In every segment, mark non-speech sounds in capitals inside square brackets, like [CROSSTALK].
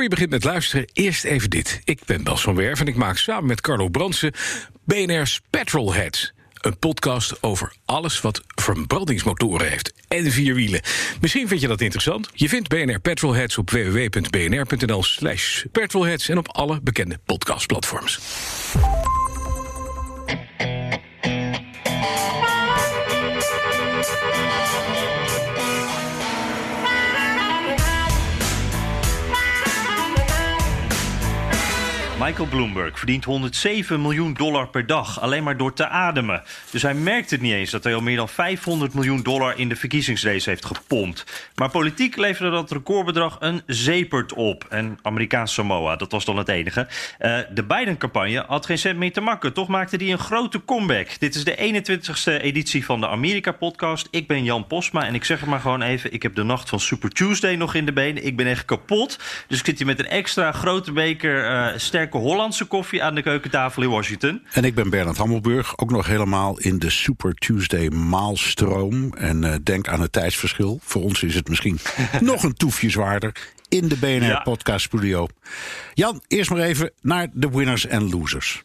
Voor je begint met luisteren, eerst even dit. Ik ben Bas van Werf en ik maak samen met Carlo Brandsen BNR's Petrolheads. Een podcast over alles wat verbrandingsmotoren heeft en vier wielen. Misschien vind je dat interessant. Je vindt BNR Petrolheads op www.bnr.nl slash petrolheads... en op alle bekende podcastplatforms. Michael Bloomberg verdient 107 miljoen dollar per dag alleen maar door te ademen. Dus hij merkt het niet eens dat hij al meer dan 500 miljoen dollar in de verkiezingsrace heeft gepompt. Maar politiek leverde dat recordbedrag een zeepert op. En Amerikaans Samoa, dat was dan het enige. Uh, de Biden-campagne had geen cent meer te makken. Toch maakte hij een grote comeback. Dit is de 21ste editie van de Amerika-podcast. Ik ben Jan Posma en ik zeg het maar gewoon even. Ik heb de nacht van Super Tuesday nog in de benen. Ik ben echt kapot. Dus ik zit hier met een extra grote beker uh, sterk Hollandse koffie aan de keukentafel in Washington. En ik ben Bernard Hammelburg, ook nog helemaal in de Super Tuesday maalstroom. En uh, denk aan het tijdsverschil. Voor ons is het misschien [LAUGHS] nog een toefje zwaarder in de BNR ja. Podcast Studio. Jan, eerst maar even naar de winners en losers.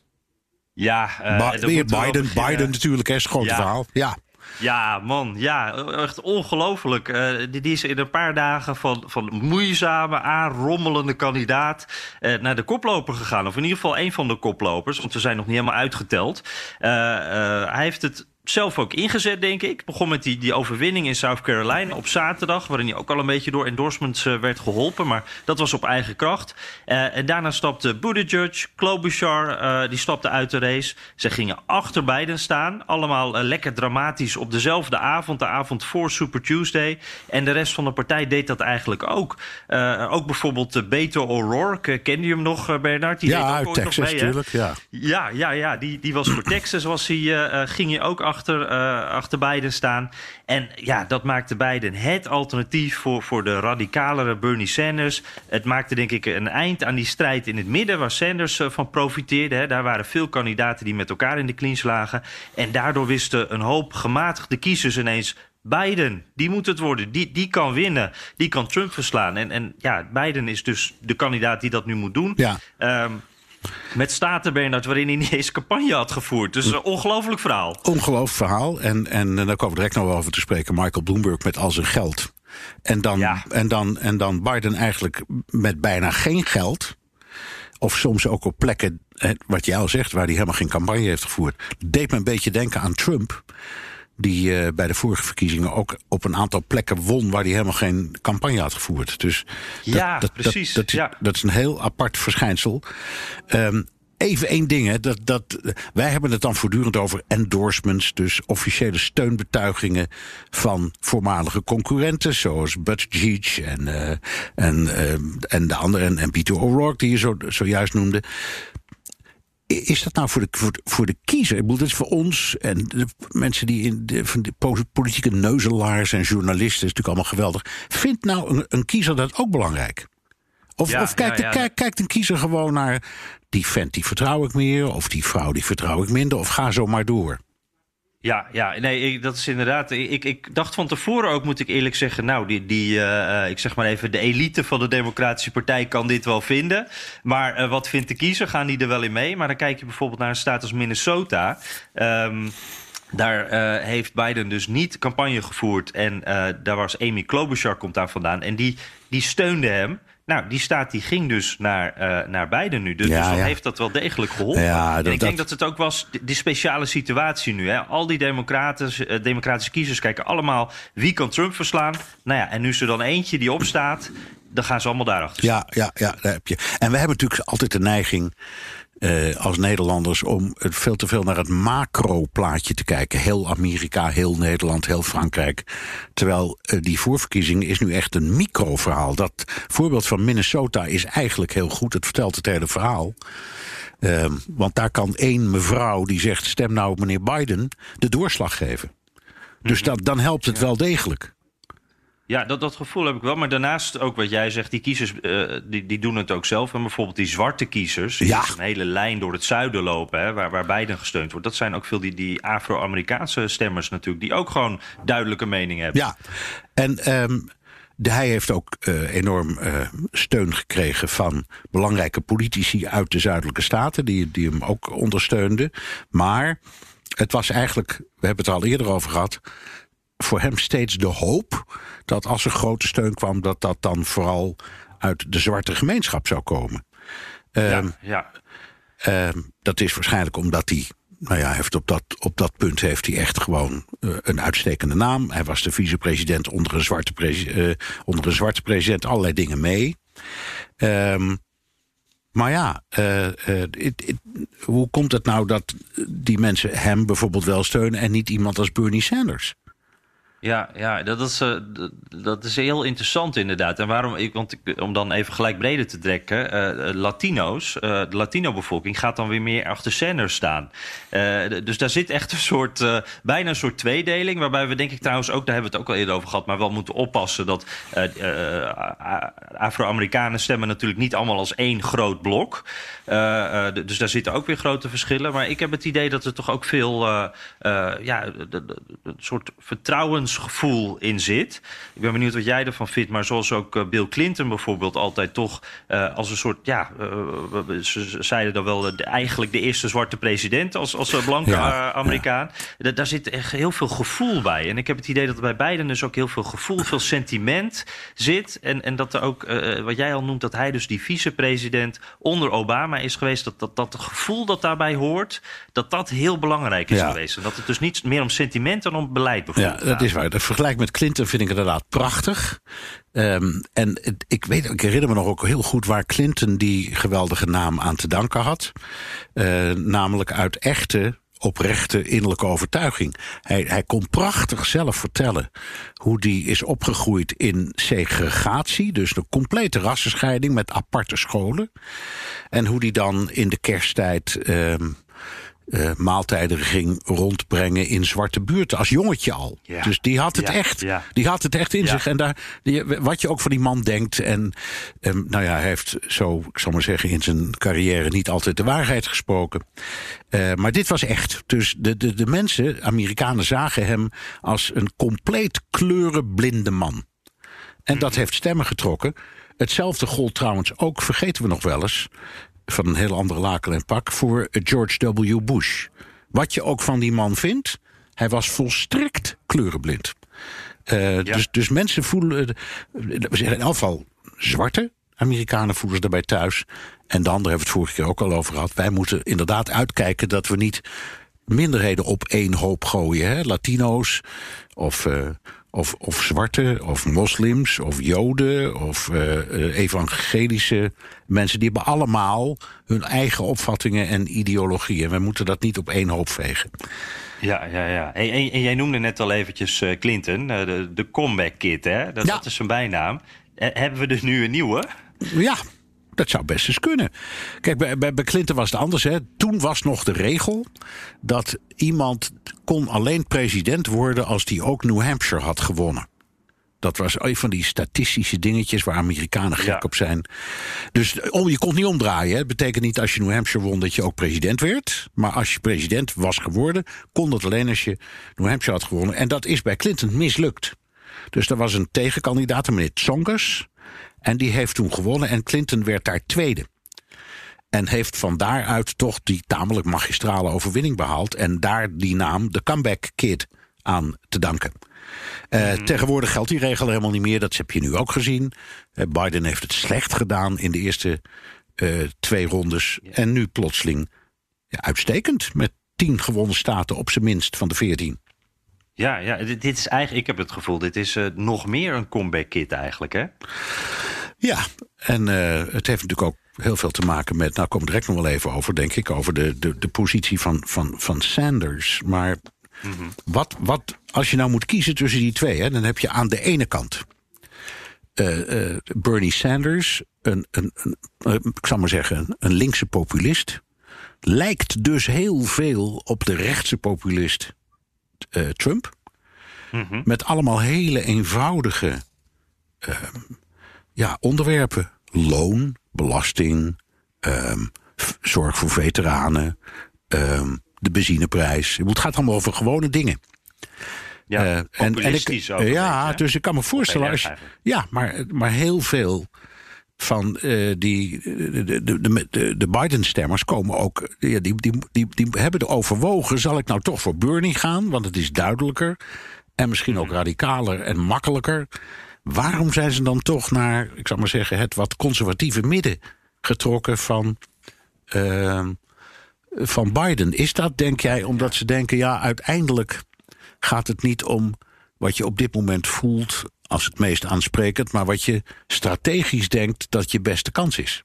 Ja, uh, ba weer Biden, Biden natuurlijk, hè, is groot ja. verhaal. Ja. Ja, man, ja, echt ongelooflijk. Uh, die, is in een paar dagen van, van moeizame, aanrommelende kandidaat uh, naar de koploper gegaan. Of in ieder geval een van de koplopers, want ze zijn nog niet helemaal uitgeteld. Uh, hij heeft het zelf ook ingezet, denk ik. Begon met die, die overwinning in South Carolina op zaterdag, waarin hij ook al een beetje door endorsements uh, werd geholpen. Maar dat was op eigen kracht. Uh, en daarna stapte Buttigieg, Klobuchar, uh, die stapte uit de race. Ze gingen achter beiden staan. Allemaal lekker dramatisch op dezelfde avond, de avond voor Super Tuesday. En de rest van de partij deed dat eigenlijk ook. ook bijvoorbeeld Beto O'Rourke, kende je hem nog, Bernard? Die ja, deed ook uit Texas nog mee, natuurlijk, ja. Ja, ja, ja die, die was voor [CLEARS THROAT] Texas, was hij, ging hij ook achter achter, uh, achter Biden staan. En ja, dat maakte Biden het alternatief voor, voor de radicalere Bernie Sanders. Het maakte denk ik een eind aan die strijd in het midden... waar Sanders uh, van profiteerde. Hè. Daar waren veel kandidaten die met elkaar in de clinch lagen. En daardoor wisten een hoop gematigde kiezers ineens... Biden, die moet het worden. Die, die kan winnen. Die kan Trump verslaan. En, en ja, Biden is dus de kandidaat die dat nu moet doen. Ja. Um, met staten, Bernard, waarin hij niet eens campagne had gevoerd. Dus een ongelooflijk verhaal. Ongelooflijk verhaal. En, en, en daar komen we direct nog wel over te spreken. Michael Bloomberg met al zijn geld. En dan, Ja. en, dan, en dan Biden eigenlijk met bijna geen geld. Of soms ook op plekken, wat jij al zegt, waar hij helemaal geen campagne heeft gevoerd. Deed me een beetje denken aan Trump. Die eh, bij de vorige verkiezingen ook op een aantal plekken won waar hij helemaal geen campagne had gevoerd. Dus dat, Ja, dat, precies, Dat, dat, ja. dat is een heel apart verschijnsel. Ehm, Even één ding, hè. Dat, dat, wij hebben het dan voortdurend over endorsements, dus officiële steunbetuigingen van voormalige concurrenten, zoals Buttigieg en, uh, en, uh, en de andere, en, en Peter O'Rourke, die je zo, zojuist noemde. Is dat nou voor de, voor de, voor de kiezer? Ik bedoel, dat is voor ons en de mensen die in de, van de politieke neuzelaars en journalisten, is natuurlijk allemaal geweldig. Vindt nou een, een kiezer dat ook belangrijk? Of, Ja, of kijkt, ja, ja. De, kijk- kijkt een kiezer gewoon naar die vent die vertrouw ik meer, of die vrouw die vertrouw ik minder, of ga zo maar door. Ja, ja nee, ik, dat is inderdaad. Ik, ik dacht van tevoren ook, moet ik eerlijk zeggen. Nou, die, die eh, eh, ik zeg maar even, de elite van de Democratische Partij kan dit wel vinden. Maar eh, wat vindt de kiezer? Gaan die er wel in mee? Maar dan kijk je bijvoorbeeld naar een staat als Minnesota. Ehm, daar heeft Biden dus niet campagne gevoerd. En daar was Amy Klobuchar komt daar vandaan. En die, die steunde hem. Nou, die staat die ging dus naar, eh, naar Biden nu. Dus, Ja, dus dan ja. heeft dat wel degelijk geholpen. Ja, en ik denk dat- dat het ook was, die, die speciale situatie nu. Hè? Al die democratische, eh, democratische kiezers kijken allemaal... wie kan Trump verslaan? Nou ja, en nu is er dan eentje die opstaat... dan gaan ze allemaal daarachter. Ja, ja, ja, daar heb je. En we hebben natuurlijk altijd de neiging. eh, als Nederlanders om veel te veel naar het macro-plaatje te kijken. Heel Amerika, heel Nederland, heel Frankrijk. Terwijl uh, die voorverkiezing is nu echt een micro-verhaal. Dat voorbeeld van Minnesota is eigenlijk heel goed. Het vertelt het hele verhaal. Uh, want daar kan één mevrouw die zegt: stem nou op meneer Biden, de doorslag geven. Dus dat, dan helpt het wel degelijk. Ja, dat, dat gevoel heb ik wel. Maar daarnaast ook wat jij zegt, die kiezers uh, die, die doen het ook zelf. En bijvoorbeeld die zwarte kiezers, die Ja. een hele lijn door het zuiden lopen, hè, waar, waar Biden gesteund wordt. Dat zijn ook veel die, die Afro-Amerikaanse stemmers natuurlijk, die ook gewoon duidelijke mening hebben. Ja, en ehm, de, hij heeft ook eh, enorm eh, steun gekregen van belangrijke politici uit de zuidelijke staten, die, die hem ook ondersteunden. Maar het was eigenlijk, we hebben het er al eerder over gehad, voor hem steeds de hoop dat als er grote steun kwam, dat dat dan vooral uit de zwarte gemeenschap zou komen. Ehm, ja, ja. Ehm, dat is waarschijnlijk omdat hij. Nou ja, heeft op, dat, op dat punt heeft hij echt gewoon eh, een uitstekende naam. Hij was de vicepresident onder een zwarte, eh, onder een zwarte president, allerlei dingen mee. Ehm, maar ja, eh, it- it- hoe komt het nou dat die mensen hem bijvoorbeeld wel steunen en niet iemand als Bernie Sanders? Ja, ja dat, is, eh, dat is heel interessant inderdaad. En waarom, ik, want ik, om dan even gelijk breder te trekken, eh, Latino's, de Latino-bevolking gaat dan weer meer achter Sanders staan. Dus daar zit echt een soort, bijna een soort tweedeling, waarbij we denk ik trouwens ook, daar hebben we het ook al eerder over gehad, maar wel moeten oppassen dat Afro-Amerikanen stemmen natuurlijk niet allemaal als één groot blok. Dus daar zitten ook weer grote verschillen. Maar ik heb het idee dat er toch ook veel, ja, een soort vertrouwensgevoel in zit. Ik ben benieuwd wat jij ervan vindt. Maar zoals ook eh, Bill Clinton bijvoorbeeld altijd toch eh, als een soort, ja, eh, ze ze zeiden dan wel de- eigenlijk de eerste zwarte president als, als blanke Ja, Amerikaan. Da- daar zit echt heel veel gevoel bij. En ik heb het idee dat er bij beiden dus ook heel veel gevoel, veel sentiment zit. En, en dat er ook, wat jij al noemt, dat hij dus die vicepresident onder Obama is geweest. Dat, dat, dat het gevoel dat daarbij hoort, dat dat heel belangrijk is Ja. geweest. En dat het dus niet meer om sentiment dan om beleid Ja, bijvoorbeeld dat gaat. is waar. Dat vergelijk met Clinton vind ik inderdaad prachtig. Ehm, en ik, weet, ik herinner me nog ook heel goed waar Clinton die geweldige naam aan te danken had. Eh, namelijk uit echte, oprechte innerlijke overtuiging. Hij, hij kon prachtig zelf vertellen hoe die is opgegroeid in segregatie. Dus een complete rassenscheiding met aparte scholen. En hoe die dan in de kersttijd. ehm, eh, maaltijden ging rondbrengen in zwarte buurten. Als jongetje al. Ja. Dus die had het Ja, echt. ja. Die had het echt in zich. En daar, die, wat je ook van die man denkt. En nou ja, hij heeft zo, ik zal maar zeggen, in zijn carrière niet altijd de waarheid gesproken. Eh, maar dit was echt. Dus de, de, de mensen, Amerikanen, zagen hem als een compleet kleurenblinde man. En dat heeft stemmen getrokken. Hetzelfde gold trouwens ook, vergeten we nog wel eens, van een heel andere laken en pak, voor George W. Bush. Wat je ook van die man vindt, hij was volstrekt kleurenblind. Eh, dus, dus mensen voelen, eh, in elk geval zwarte Amerikanen voelen zich daarbij thuis. En de andere hebben het vorige keer ook al over gehad. Wij moeten inderdaad uitkijken dat we niet minderheden op één hoop gooien. Hè? Latino's of, eh, of, of zwarte of moslims of joden of eh, eh, evangelische mensen. Die hebben allemaal hun eigen opvattingen en ideologieën. We moeten dat niet op één hoop vegen. Ja, ja, ja. En, en- en jij noemde net al eventjes eh, Clinton, de, de comeback kid, hè? Dat, Ja. dat is zijn bijnaam. Hebben we dus nu een nieuwe? Ja, dat zou best eens kunnen. Kijk, bij, bij, bij Clinton was het anders. Hè. Toen was nog de regel dat iemand kon alleen president worden als die ook New Hampshire had gewonnen. Dat was een van die statistische dingetjes waar Amerikanen gek Ja. op zijn. Dus om, je kon niet omdraaien. Het betekent niet als je New Hampshire won dat je ook president werd. Maar als je president was geworden, kon dat alleen als je New Hampshire had gewonnen. En dat is bij Clinton mislukt. Dus er was een tegenkandidaat, meneer Tsongas. En die heeft toen gewonnen en Clinton werd daar tweede. En heeft van daaruit toch die tamelijk magistrale overwinning behaald. En daar die naam, de Comeback Kid, aan te danken. Eh, Tegenwoordig geldt die regel helemaal niet meer. Dat heb je nu ook gezien. Eh, Biden heeft het slecht gedaan in de eerste eh, twee rondes. En nu plotseling ja, uitstekend. Met tien gewonnen staten op zijn minst van de veertien. Ja, ja dit, dit is eigenlijk, ik heb het gevoel, dit is eh, nog meer een comeback kit eigenlijk, hè? Ja, en eh, het heeft natuurlijk ook heel veel te maken met. Nou, we direct nog wel even over, denk ik. Over de, de, de positie van, van, van Sanders. Maar wat, wat, als je nou moet kiezen tussen die twee, hè, dan heb je aan de ene kant. Uh, uh, Bernie Sanders, een, een, een, ik zou maar zeggen, een linkse populist. Lijkt dus heel veel op de rechtse populist Trump. Mm -hmm. Met allemaal hele eenvoudige ja, onderwerpen. Loon, belasting, um, zorg voor veteranen, um, de benzineprijs. Het gaat allemaal over gewone dingen. Ja, uh, en, en ik, uh, ja, dus ik kan me voorstellen. Als, ja, maar, maar heel veel van uh, die, de, de, de, de, de Biden-stemmers komen ook. Ja, die, die, die, die hebben de overwogen. Zal ik nou toch voor Bernie gaan? Want het is duidelijker. En misschien ook radicaler en makkelijker. Waarom zijn ze dan toch naar, ik zou maar zeggen, het wat conservatieve midden getrokken van, uh, van Biden? Is dat, denk jij, omdat ze denken, ja, uiteindelijk gaat het niet om wat je op dit moment voelt als het meest aansprekend, maar wat je strategisch denkt dat je beste kans is?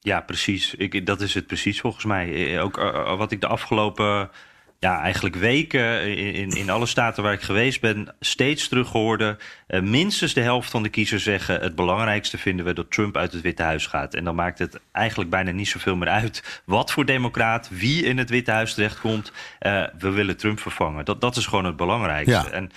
Ja, precies. Ik, dat is het precies volgens mij. Ook uh, wat ik de afgelopen ja, eigenlijk weken in, in alle staten waar ik geweest ben, steeds teruggehoorde. Uh, minstens de helft van de kiezers zeggen: het belangrijkste vinden we dat Trump uit het Witte Huis gaat. En dan maakt het eigenlijk bijna niet zoveel meer uit wat voor democraat, wie in het Witte Huis terechtkomt. Uh, we willen Trump vervangen. Dat, dat is gewoon het belangrijkste. Ja. En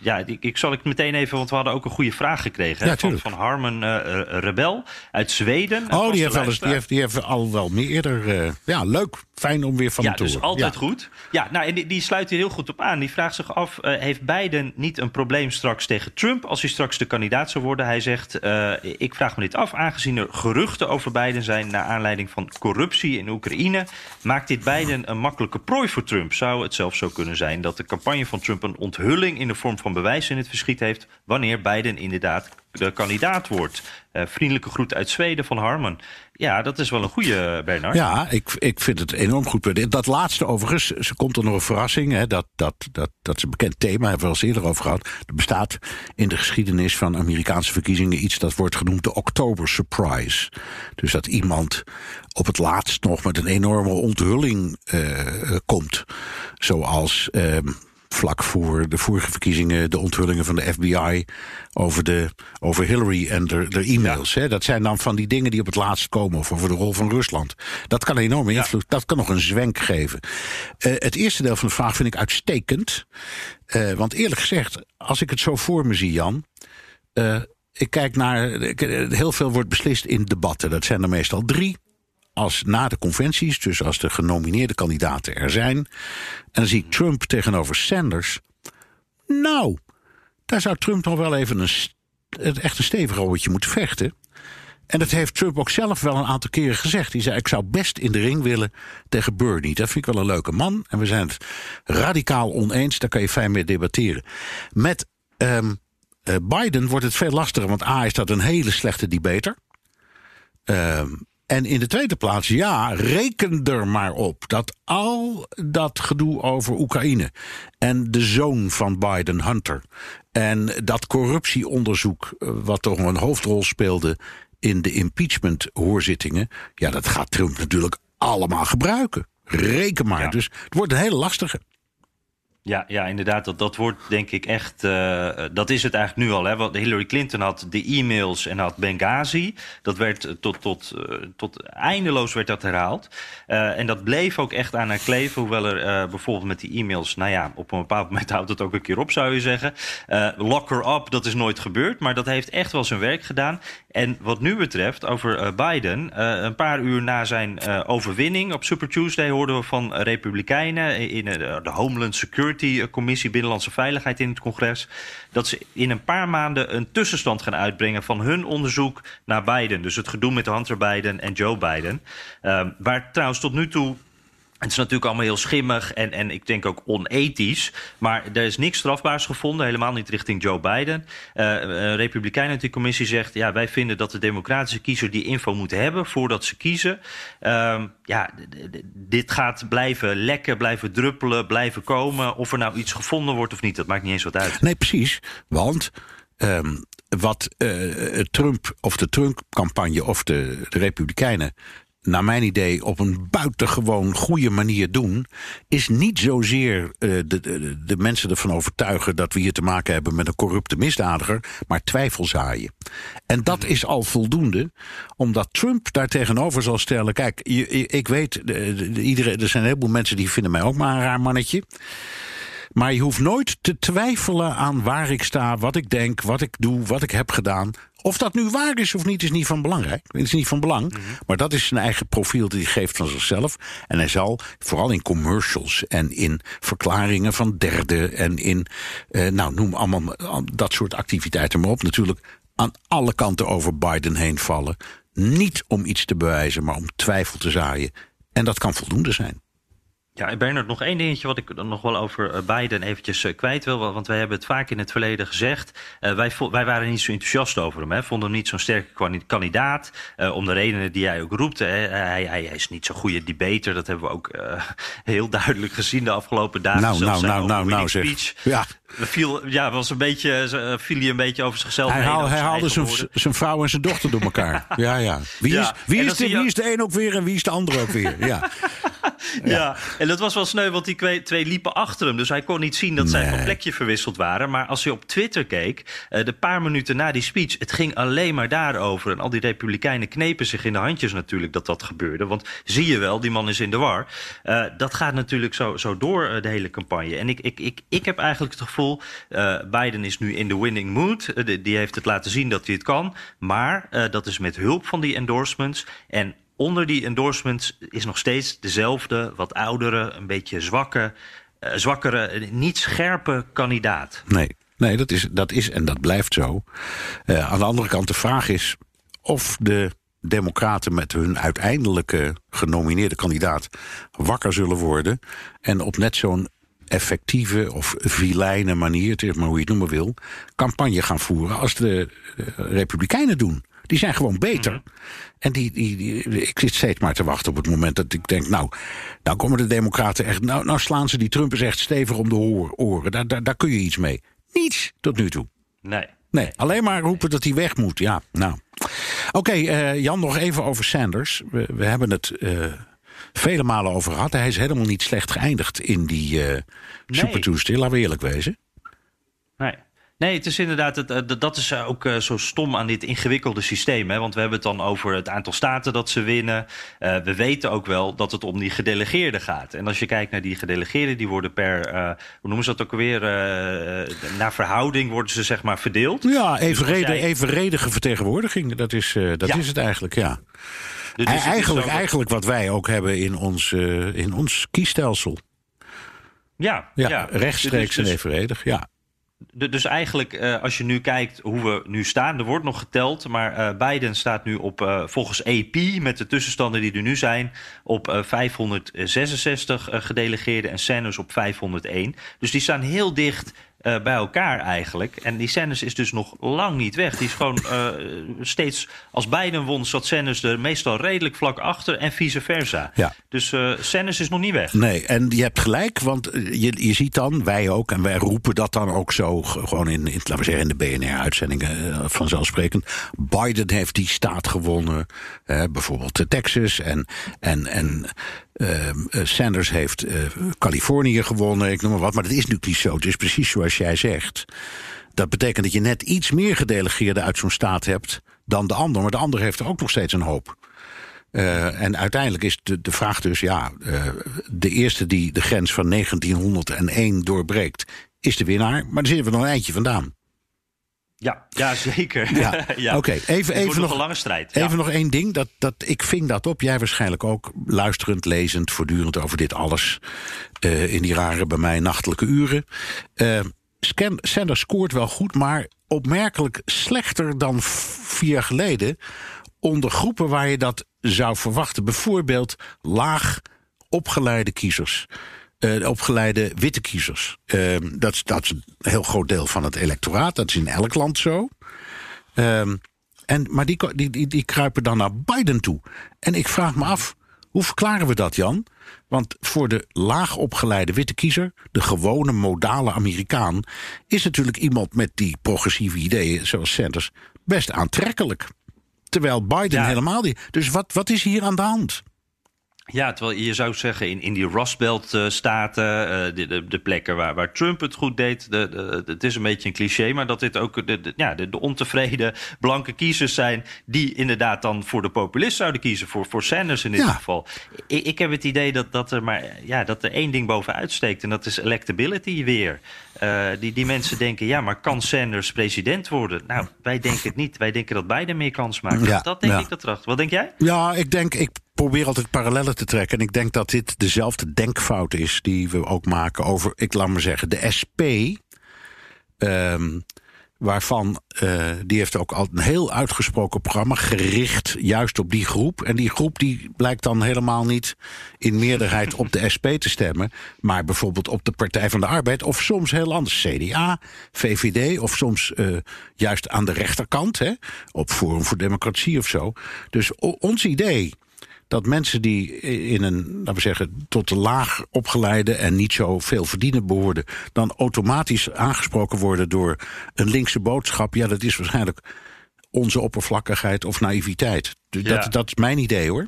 ja, ik, ik zal ik meteen even, want we hadden ook een goede vraag gekregen Ja, van, van Harmen uh, Rebel uit Zweden. Oh, die heeft, wel eens, die, heeft, die heeft al wel meer eerder. eh, ja, leuk. Fijn om weer van Ja, te dus horen. altijd Ja. goed. Ja, nou, en die, die sluit hier heel goed op aan. Die vraagt zich af, eh, heeft Biden niet een probleem straks tegen Trump... als hij straks de kandidaat zou worden? Hij zegt, eh, ik vraag me dit af, aangezien er geruchten over Biden zijn... naar aanleiding van corruptie in Oekraïne... maakt dit Biden een makkelijke prooi voor Trump? Zou het zelfs zo kunnen zijn dat de campagne van Trump... een onthulling in de vorm van bewijs in het verschiet heeft... wanneer Biden inderdaad de kandidaat wordt? Eh, vriendelijke groet uit Zweden van Harman. Ja, dat is wel een goede, Bernard. Ja, ik, ik vind het enorm goed. Dat laatste overigens, ze komt er nog een verrassing. Hè, dat, dat, dat, dat is een bekend thema, hebben we eens eerder over gehad. Er bestaat in de geschiedenis van Amerikaanse verkiezingen iets dat wordt genoemd de October Surprise. Dus dat iemand op het laatst nog met een enorme onthulling eh, komt. Zoals. eh, vlak voor de vorige verkiezingen de onthullingen van de FBI over, de, over Hillary en de, de e-mails. Hè. Dat zijn dan van die dingen die op het laatst komen, of over de rol van Rusland. Dat kan enorm invloed, dat kan nog een zwenk geven. Eh, het eerste deel van de vraag vind ik uitstekend. Eh, want eerlijk gezegd, als ik het zo voor me zie, Jan. eh, ik kijk naar. Heel veel wordt beslist in debatten. Dat zijn er meestal drie als na de conventies, dus als de genomineerde kandidaten er zijn. En dan zie ik Trump tegenover Sanders. Nou, daar zou Trump nog wel even een, echt een stevig rolletje moeten vechten. En dat heeft Trump ook zelf wel een aantal keren gezegd. Hij zei: Ik zou best in de ring willen tegen Bernie. Dat vind ik wel een leuke man. En we zijn het radicaal oneens. Daar kan je fijn mee debatteren. Met ehm, eh, Biden wordt het veel lastiger. Want A is dat een hele slechte debater. Ehm, en in de tweede plaats, ja, reken er maar op dat al dat gedoe over Oekraïne en de zoon van Biden, Hunter, en dat corruptieonderzoek, eh, wat toch een hoofdrol speelde in de impeachment-hoorzittingen, ja, dat gaat Trump natuurlijk allemaal gebruiken. Reken maar. Ja. Dus het wordt een hele lastige. Ja, ja, inderdaad. Dat, dat wordt denk ik echt. eh, dat is het eigenlijk nu al. Hè? Want Hillary Clinton had de e-mails en had Benghazi. Dat werd eh, tot, tot, eh, tot eindeloos werd dat herhaald. En dat bleef ook echt aan haar kleven. Hoewel er bijvoorbeeld met die e-mails. Nou ja, op een bepaald moment [LAUGHS] houdt het ook een keer op, zou je zeggen. Lock her up, dat is nooit gebeurd. Maar dat heeft echt wel zijn werk gedaan. En wat nu betreft, over Biden. een paar uur na zijn overwinning op Super Tuesday hoorden we van Republikeinen in de Homeland Security Commissie Binnenlandse Veiligheid in het congres. dat ze in een paar maanden een tussenstand gaan uitbrengen van hun onderzoek naar Biden. Dus het gedoe met Hunter Biden en Joe Biden. Eh, waar trouwens tot nu toe het is natuurlijk allemaal heel schimmig en, en ik denk ook onethisch. Maar er is niks strafbaars gevonden, helemaal niet richting Joe Biden. Eh een Republikein uit die commissie zegt... ja, wij vinden dat de democratische kiezer die info moet hebben voordat ze kiezen. Ehm, ja, dit gaat blijven lekken, blijven druppelen, blijven komen. Of er nou iets gevonden wordt of niet, dat maakt niet eens wat uit. Nee, precies. Want ehm, wat Trump of de Trump-campagne of de, de Republikeinen naar mijn idee, op een buitengewoon goede manier doen, is niet zozeer uh, de, de, de, mensen ervan overtuigen dat we hier te maken hebben met een corrupte misdadiger, maar twijfel zaaien. En dat is al voldoende, omdat Trump daar tegenover zal stellen: kijk, ik weet, iedereen, er zijn een heleboel mensen die vinden mij ook maar een raar mannetje. Maar je hoeft nooit te twijfelen aan waar ik sta, wat ik denk, wat ik doe, wat ik heb gedaan. Of dat nu waar is of niet, is niet van belangrijk. Het is niet van belang. Mhm. Maar dat is zijn eigen profiel die hij geeft van zichzelf. En hij zal vooral in commercials en in verklaringen van derden en in, eh, nou noem allemaal dat soort activiteiten maar op. Natuurlijk aan alle kanten over Biden heen vallen. Niet om iets te bewijzen, maar om twijfel te zaaien. En dat kan voldoende zijn. Ja, Bernard, nog één dingetje wat ik dan nog wel over eh, Biden eventjes eh, kwijt wil. Want wij hebben het vaak in het verleden gezegd. Uh, wij, wij waren niet zo enthousiast over hem. Hè. Vonden hem niet zo'n sterke kandidaat. Uh, om de redenen die jij ook roept. Hè. Hij, hij, hij, is niet zo'n goede debater. Dat hebben we ook uh, [LAUGHS] heel duidelijk gezien de afgelopen dagen. Nou, nou, nou, nou, nou, zeg. Ja. Viel, ja, was een beetje, viel hij een beetje over zichzelf hij, haal, hij haalde zijn, zijn vrouw en zijn dochter door elkaar. [LAUGHS] ja, ja. Wie, ja. Is, wie, is de, wie is de een ook weer en wie is de ander ook weer? Ja. [LAUGHS] ja. en dat was wel sneu, want die twee, twee liepen achter hem. Dus hij kon niet zien dat zij van plekje verwisseld waren. Maar als hij op Twitter keek, uh, de paar minuten na die speech... het ging alleen maar daarover. En al die republikeinen knepen zich in de handjes natuurlijk dat dat gebeurde. Want zie je wel, die man is in de war. Uh, dat gaat natuurlijk zo, zo door uh, de hele campagne. En ik, ik, ik, ik heb eigenlijk het gevoel... Biden is nu in de winning mood. die heeft het laten zien dat hij het kan. Maar dat is met hulp van die endorsements... En onder die endorsements is nog steeds dezelfde, wat oudere, een beetje zwakke, uh, zwakkere, niet scherpe kandidaat. Nee, nee dat, is, dat is en dat blijft zo. Uh, aan de andere kant, de vraag is of de Democraten met hun uiteindelijke genomineerde kandidaat wakker zullen worden en op net zo'n effectieve of vilijne manier, het maar hoe je het noemen wil, campagne gaan voeren als de Republikeinen doen. Die zijn gewoon beter. Mhm. En die, die, die, ik zit steeds maar te wachten op het moment dat ik denk... nou, nou komen de democraten echt... nou, nou slaan ze die Trump eens echt stevig om de oren. Daar, daar, daar kun je iets mee. Niets tot nu toe. Nee. Nee, alleen maar roepen dat hij weg moet. Ja, nou. Oké, uh, Jan, nog even over Sanders. We, we hebben het uh, vele malen over gehad. Hij is helemaal niet slecht geëindigd in die uh, Super Tuesday. Laten we eerlijk wezen. Nee. Het is inderdaad, het, eh, dat is ook eh, zo stom aan dit ingewikkelde systeem. Hè? Want we hebben het dan over het aantal staten dat ze winnen. Uh, we weten ook wel dat het om die gedelegeerden gaat. En als je kijkt naar die gedelegeerden, die worden per, uh, hoe noemen ze dat ook alweer? naar verhouding worden ze zeg maar verdeeld. Ja, dus evenredig, jij... evenredige vertegenwoordiging, dat is, dat ja. is het eigenlijk, ja. Dus eigenlijk, eigenlijk wat wij ook hebben in ons, in ons kiesstelsel. Ja, ja, ja. rechtstreeks dus, dus, en evenredig, ja dus eigenlijk, uh, als je nu kijkt hoe we nu staan, er wordt nog geteld, maar uh, Biden staat nu op, uh, volgens AP, met de tussenstanden die er nu zijn, op 566 gedelegeerden en Sanders op 501. Dus die staan heel dicht uh, bij elkaar eigenlijk. En die Sanders is dus nog lang niet weg. Die is gewoon uh, steeds, als Biden won, zat Sanders er meestal redelijk vlak achter en vice versa. Ja. Dus uh, Sanders is nog niet weg. Nee, en je hebt gelijk, want je, je ziet dan, wij ook, en wij roepen dat dan ook zo, gewoon in, in laten we zeggen, in de BNR-uitzendingen vanzelfsprekend. Biden heeft die staat gewonnen, bijvoorbeeld Texas en, en, en uh, Sanders heeft uh, Californië gewonnen, ik noem maar wat. Maar dat is natuurlijk niet zo. Het is precies zoals jij zegt. Dat betekent dat je net iets meer gedelegeerden uit zo'n staat hebt dan de ander. Maar de ander heeft er ook nog steeds een hoop. Uh, en uiteindelijk is de, de vraag dus, ja, de eerste die de grens van 1901 doorbreekt, is de winnaar. Maar daar zitten we nog een eindje vandaan. Ja, ja zeker. Ja. [LAUGHS] ja. Oké, even, even nog een lange strijd. Even nog één ding. Dat, dat, ik ving dat op. Jij waarschijnlijk ook luisterend, lezend, voortdurend over dit alles. Uh, in die rare bij mij nachtelijke uren. Uh, Sanders scoort wel goed, maar opmerkelijk slechter dan vier jaar geleden. Onder groepen waar je dat zou verwachten. Bijvoorbeeld laag opgeleide kiezers uh, opgeleide witte kiezers. Uh, dat, dat is een heel groot deel van het electoraat. Dat is in elk land zo. Um, en, maar die, die, die, die kruipen dan naar Biden toe. En ik vraag me af Hoe verklaren we dat, Jan? Want voor de laagopgeleide witte kiezer, de gewone modale Amerikaan, is natuurlijk iemand met die progressieve ideeën, zoals Sanders, best aantrekkelijk. Terwijl Biden Ja. helemaal niet. Dus wat, wat is hier aan de hand? Ja, terwijl je zou zeggen in, in die Rust Belt eh, staten, eh, de, de, de plekken waar, waar Trump het goed deed, de, de, het is een beetje een cliché, maar dat dit ook de, ja, de, de ontevreden blanke kiezers zijn die inderdaad dan voor de populist zouden kiezen, voor, voor Sanders in dit Ja. geval. Ik, ik heb het idee dat, dat er maar ja, dat er één ding bovenuit steekt en dat is electability weer. Eh, die, die mensen denken, ja, maar kan Sanders president worden? Nou, wij denken het niet. Wij denken dat Biden meer kans. Ja, dat denk ja. ik dat erachter. Wat denk jij? Ja, ik denk, ik probeer altijd parallellen te trekken. En ik denk dat dit dezelfde denkfout is die we ook maken over, ik laat maar zeggen, de SP. ehm, waarvan, eh, die heeft ook al een heel uitgesproken programma gericht juist op die groep. En die groep die blijkt dan helemaal niet in meerderheid op de SP te stemmen. Maar bijvoorbeeld op de Partij van de Arbeid. Of soms heel anders, CDA, VVD. Of soms eh, juist aan de rechterkant, hè, op Forum voor Democratie of zo. Dus ons idee dat mensen die in een, laten we zeggen, tot de laag opgeleide en niet zo veel verdienen behoorden, dan automatisch aangesproken worden door een linkse boodschap. Ja, dat is waarschijnlijk onze oppervlakkigheid of naïviteit. Ja. Dat, dat is mijn idee hoor.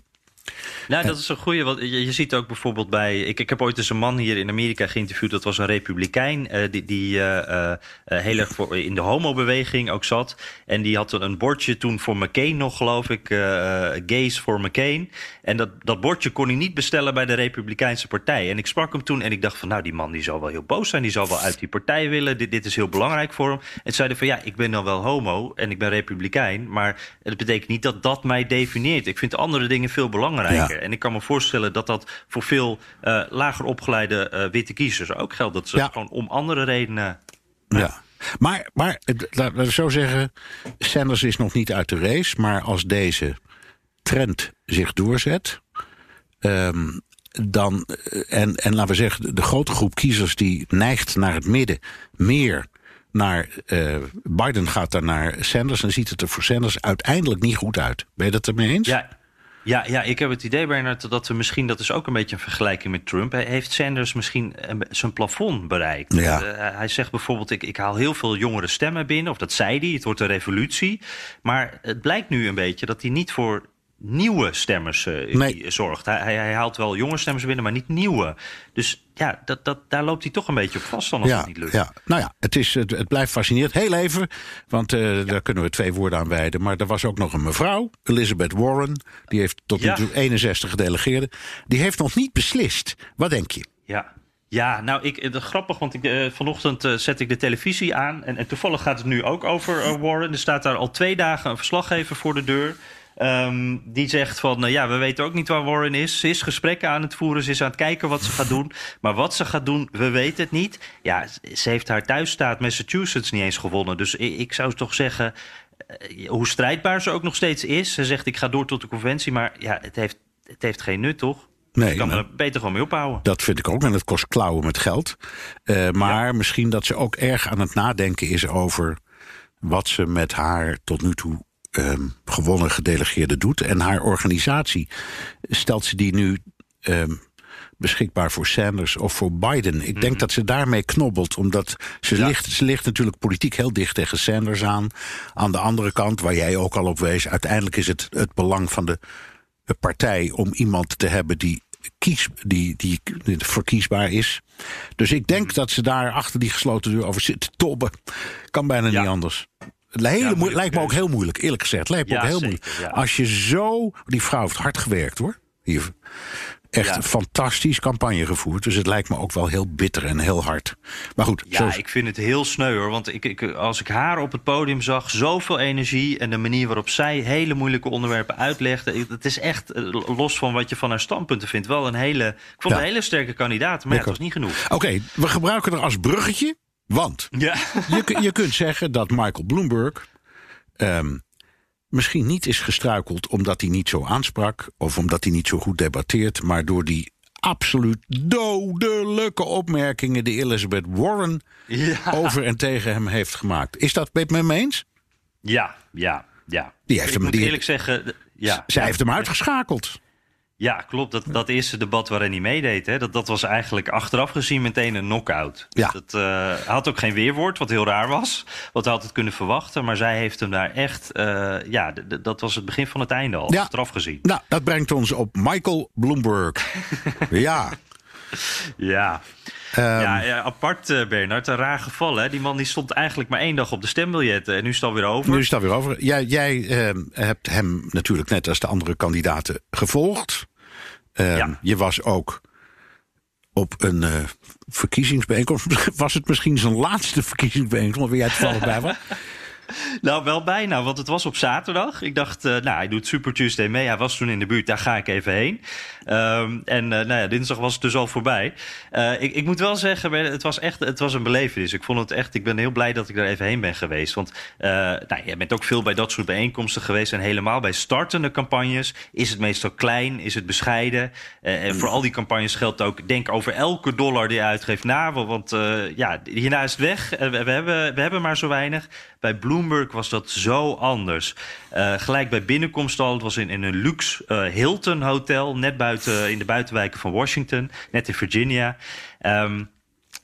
Nou, dat is een. Want je, ziet ook bijvoorbeeld bij. Ik, ik heb ooit eens een man hier in Amerika geïnterviewd. Dat was een republikein. eh, die die eh, heel erg in de homobeweging ook zat. En die had een, bordje toen voor McCain nog, geloof ik. gays voor McCain. En dat, dat bordje kon hij niet bestellen bij de Republikeinse Partij. En ik sprak hem toen en ik dacht van. Nou, die man die zal wel heel boos zijn. Die zal wel uit die partij willen. Dit, dit is heel belangrijk voor hem. En zeiden van ja, ik ben dan wel homo en ik ben republikein. Maar het betekent niet dat dat mij definieert. Ik vind andere dingen veel belangrijker. Ja. En ik kan me voorstellen dat dat voor veel eh, lager opgeleide eh, witte kiezers ook geldt. Dat ze Ja. gewoon om andere redenen. Ja. Maar, maar laten we zo zeggen, Sanders is nog niet uit de race. Maar als deze trend zich doorzet. ehm, dan, eh, en, en laten we zeggen, de grote groep kiezers die neigt naar het midden meer naar Biden gaat dan naar Sanders. Dan ziet het er voor Sanders uiteindelijk niet goed uit. Ben je dat ermee eens? Ja. Ja, ja, ik heb het idee, Bernard, dat we misschien, dat is ook een beetje een vergelijking met Trump. Hij heeft Sanders misschien een- zijn plafond bereikt. Ja. Eh, hij zegt bijvoorbeeld, ik, ik haal heel veel jongere stemmen binnen, of dat zei hij, het wordt een revolutie. Maar het blijkt nu een beetje dat hij niet voor nieuwe stemmers eh, Nee. zorgt. Hij, hij, haalt wel jonge stemmers binnen, maar niet nieuwe. Dus ja, dat, dat, daar loopt hij toch een beetje op vast dan als ja, het niet lukt. ja, nou ja, het, is, het, het blijft fascinerend. Heel even, want eh, daar kunnen we twee woorden aan wijden. Maar er was ook nog een mevrouw, Elizabeth Warren. Die heeft tot nu toe 61 gedelegeerden. Die heeft nog niet beslist. Wat denk je? Ja. Ja, nou, ik, is grappig, want ik, eh, vanochtend eh, zet ik de televisie aan. En, en toevallig gaat het nu ook over eh, Warren. Er staat daar al twee dagen een verslaggever voor de deur. Ehm, die zegt van, eh, ja, we weten ook niet waar Warren is. Ze is gesprekken aan het voeren, ze is aan het kijken wat ze gaat doen. Maar wat ze gaat doen, we weten het niet. Ja, ze heeft haar thuisstaat Massachusetts niet eens gewonnen. Dus ik, ik zou toch zeggen, eh, hoe strijdbaar ze ook nog steeds is. Ze zegt, ik ga door tot de conventie. Maar ja, het heeft, het heeft geen nut, toch? Nee, kan nou, er beter gewoon mee ophouden. dat vind ik ook. En het kost klauwen met geld. Eh, maar misschien dat ze ook erg aan het nadenken is over wat ze met haar tot nu toe ehm, gewonnen gedelegeerde doet. En haar organisatie, stelt ze die nu ehm, beschikbaar voor Sanders of voor Biden? Ik denk dat ze daarmee knobbelt, omdat ze, Ja. ligt, ze ligt natuurlijk politiek heel dicht tegen Sanders aan. Aan de andere kant, waar jij ook al op wees, uiteindelijk is het het belang van de partij om iemand te hebben die, kies, die, die, verkiesbaar is. Dus ik denk dat ze daar achter die gesloten deur over zit tobben. Kan bijna Ja. niet anders. Het lijkt me ook heel moeilijk, eerlijk gezegd. Lijkt me Ja, ook heel zeker, moeilijk. Als je zo. Die vrouw heeft hard gewerkt hoor. Hier. Echt een fantastisch campagne gevoerd. Dus het lijkt me ook wel heel bitter en heel hard. Maar goed, Ja, ik vind het heel sneu hoor. Want ik, ik, als ik haar op het podium zag, zoveel energie en de manier waarop zij hele moeilijke onderwerpen uitlegde. Het is echt, eh, los van wat je van haar standpunten vindt, wel een hele. Ik vond een hele sterke kandidaat, maar het was niet genoeg. Oké, we gebruiken er als bruggetje. Want Ja. je, je kunt zeggen dat Michael Bloomberg ehm, misschien niet is gestruikeld omdat hij niet zo aansprak of omdat hij niet zo goed debatteert, maar door die absoluut dodelijke opmerkingen die Elizabeth Warren Ja. over en tegen hem heeft gemaakt. Is dat met me eens? Ja, ja, ja. Die heeft ik hem- moet die- eerlijk zeggen, ja. Zij Ja. heeft hem uitgeschakeld. Ja, klopt. Dat, dat eerste debat waarin hij meedeed, hè, dat, dat was eigenlijk achteraf gezien meteen een knockout. Ja. Dat, uh, hij had ook geen weerwoord, wat heel raar was. Wat had het kunnen verwachten. Maar zij heeft hem daar echt... Uh, ja, dat was het begin van het einde al, Ja. achteraf gezien. Nou, dat brengt ons op Michael Bloomberg. [LAUGHS] ja. Ja. Ehm, ja, ja, apart, uh, Bernard. Een raar geval, hè? Die man die stond eigenlijk maar één dag op de stembiljetten. En nu is het alweer over. Nu is het alweer over. Jij, jij ehm, hebt hem natuurlijk net als de andere kandidaten gevolgd. Ehm, Ja. Je was ook op een eh, verkiezingsbijeenkomst. [LAUGHS] Was het misschien zijn laatste verkiezingsbijeenkomst waar jij toevallig bij was? [LAUGHS] [LAUGHS] Nou, wel bijna, want het was op zaterdag. Ik dacht, uh, nou, hij doet Super Tuesday mee. Hij was toen in de buurt, daar ga ik even heen. Um, en uh, nou ja, dinsdag was het dus al voorbij. Uh, ik, ik, moet wel zeggen, het was echt het was een belevenis. Ik vond het echt, ik ben heel blij dat ik er even heen ben geweest. Want nou, je bent ook veel bij dat soort bijeenkomsten geweest. En helemaal bij startende campagnes is het meestal klein, is het bescheiden. en voor al die campagnes geldt ook, denk over elke dollar die je uitgeeft na. Want ja, hierna is het weg. We, we, hebben, we hebben maar zo weinig. Bij Bloomberg was dat zo anders. Uh, gelijk bij binnenkomst al, het was in, in een luxe uh, Hilton hotel, net buiten in de buitenwijken van Washington, net in Virginia. Um,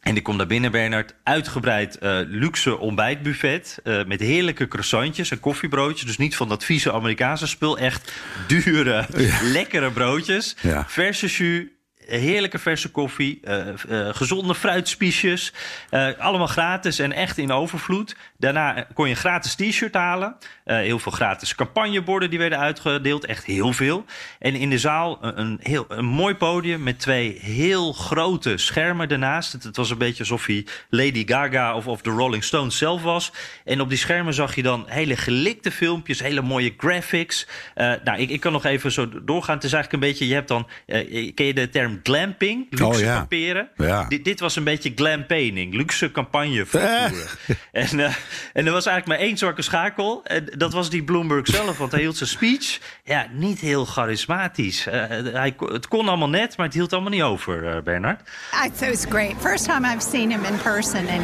en ik kom daar binnen, Bernard. Uitgebreid uh, luxe ontbijtbuffet. Uh, met heerlijke croissantjes en koffiebroodjes. Dus niet van dat vieze Amerikaanse spul. Echt dure, ja. lekkere broodjes. Ja. Verse jus. Heerlijke verse koffie, uh, uh, gezonde fruitspiesjes. Uh, allemaal gratis en echt in overvloed. Daarna kon je een gratis t-shirt halen. heel veel gratis campagneborden die werden uitgedeeld. Echt heel veel. En in de zaal een, heel, een mooi podium met twee heel grote schermen ernaast. Het, was een beetje alsof hij Lady Gaga of, of de Rolling Stones zelf was. En op die schermen zag je dan hele gelikte filmpjes, hele mooie graphics. nou, ik, ik kan nog even zo doorgaan. Het is eigenlijk een beetje, je hebt dan, ken je de term glamping, luxe oh, ja. kamperen. Ja. Dit, dit, was een beetje glampaining, luxe campagne [LAUGHS] voeren. en, uh, en er was eigenlijk maar één zwakke schakel. En dat was die Bloomberg zelf, want hij hield zijn speech. Ja, niet heel charismatisch. Uh, hij, het kon allemaal net, maar het hield allemaal niet over, uh, Bernard. Thought it was great. First time I've seen him in person, and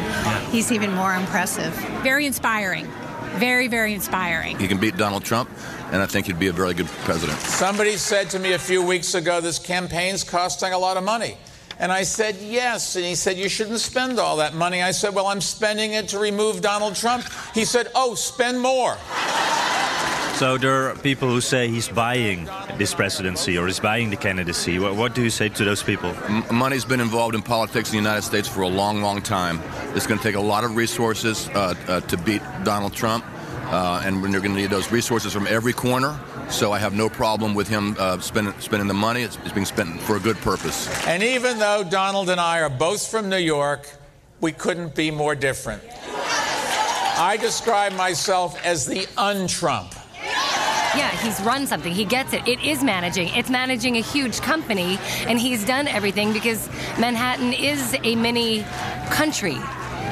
he's even more impressive. Very inspiring. Very, very inspiring. He can beat Donald Trump, and I think he'd be a very good president. Somebody said to me a few weeks ago, this campaign's costing a lot of money. And I said, yes. And he said, you shouldn't spend all that money. I said, well, I'm spending it to remove Donald Trump. He said, oh, spend more. So there are people who say he's buying this presidency or he's buying the candidacy. What, what do you say to those people? M- money's been involved in politics in the United States for a long, long time. It's going to take a lot of resources uh, uh, to beat Donald Trump. Uh, and we're going to need those resources from every corner. So I have no problem with him uh, spending, spending the money. It's, it's being spent for a good purpose. And even though Donald and I are both from New York, we couldn't be more different. I describe myself as the un-Trump. Yeah, he's run something. He gets it. It is managing. It's managing a huge company, and he's done everything because Manhattan is a mini country,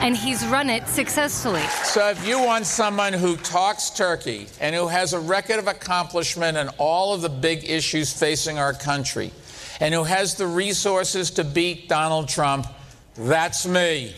and he's run it successfully. So if you want someone who talks turkey and who has a record of accomplishment in all of the big issues facing our country, and who has the resources to beat Donald Trump, that's me.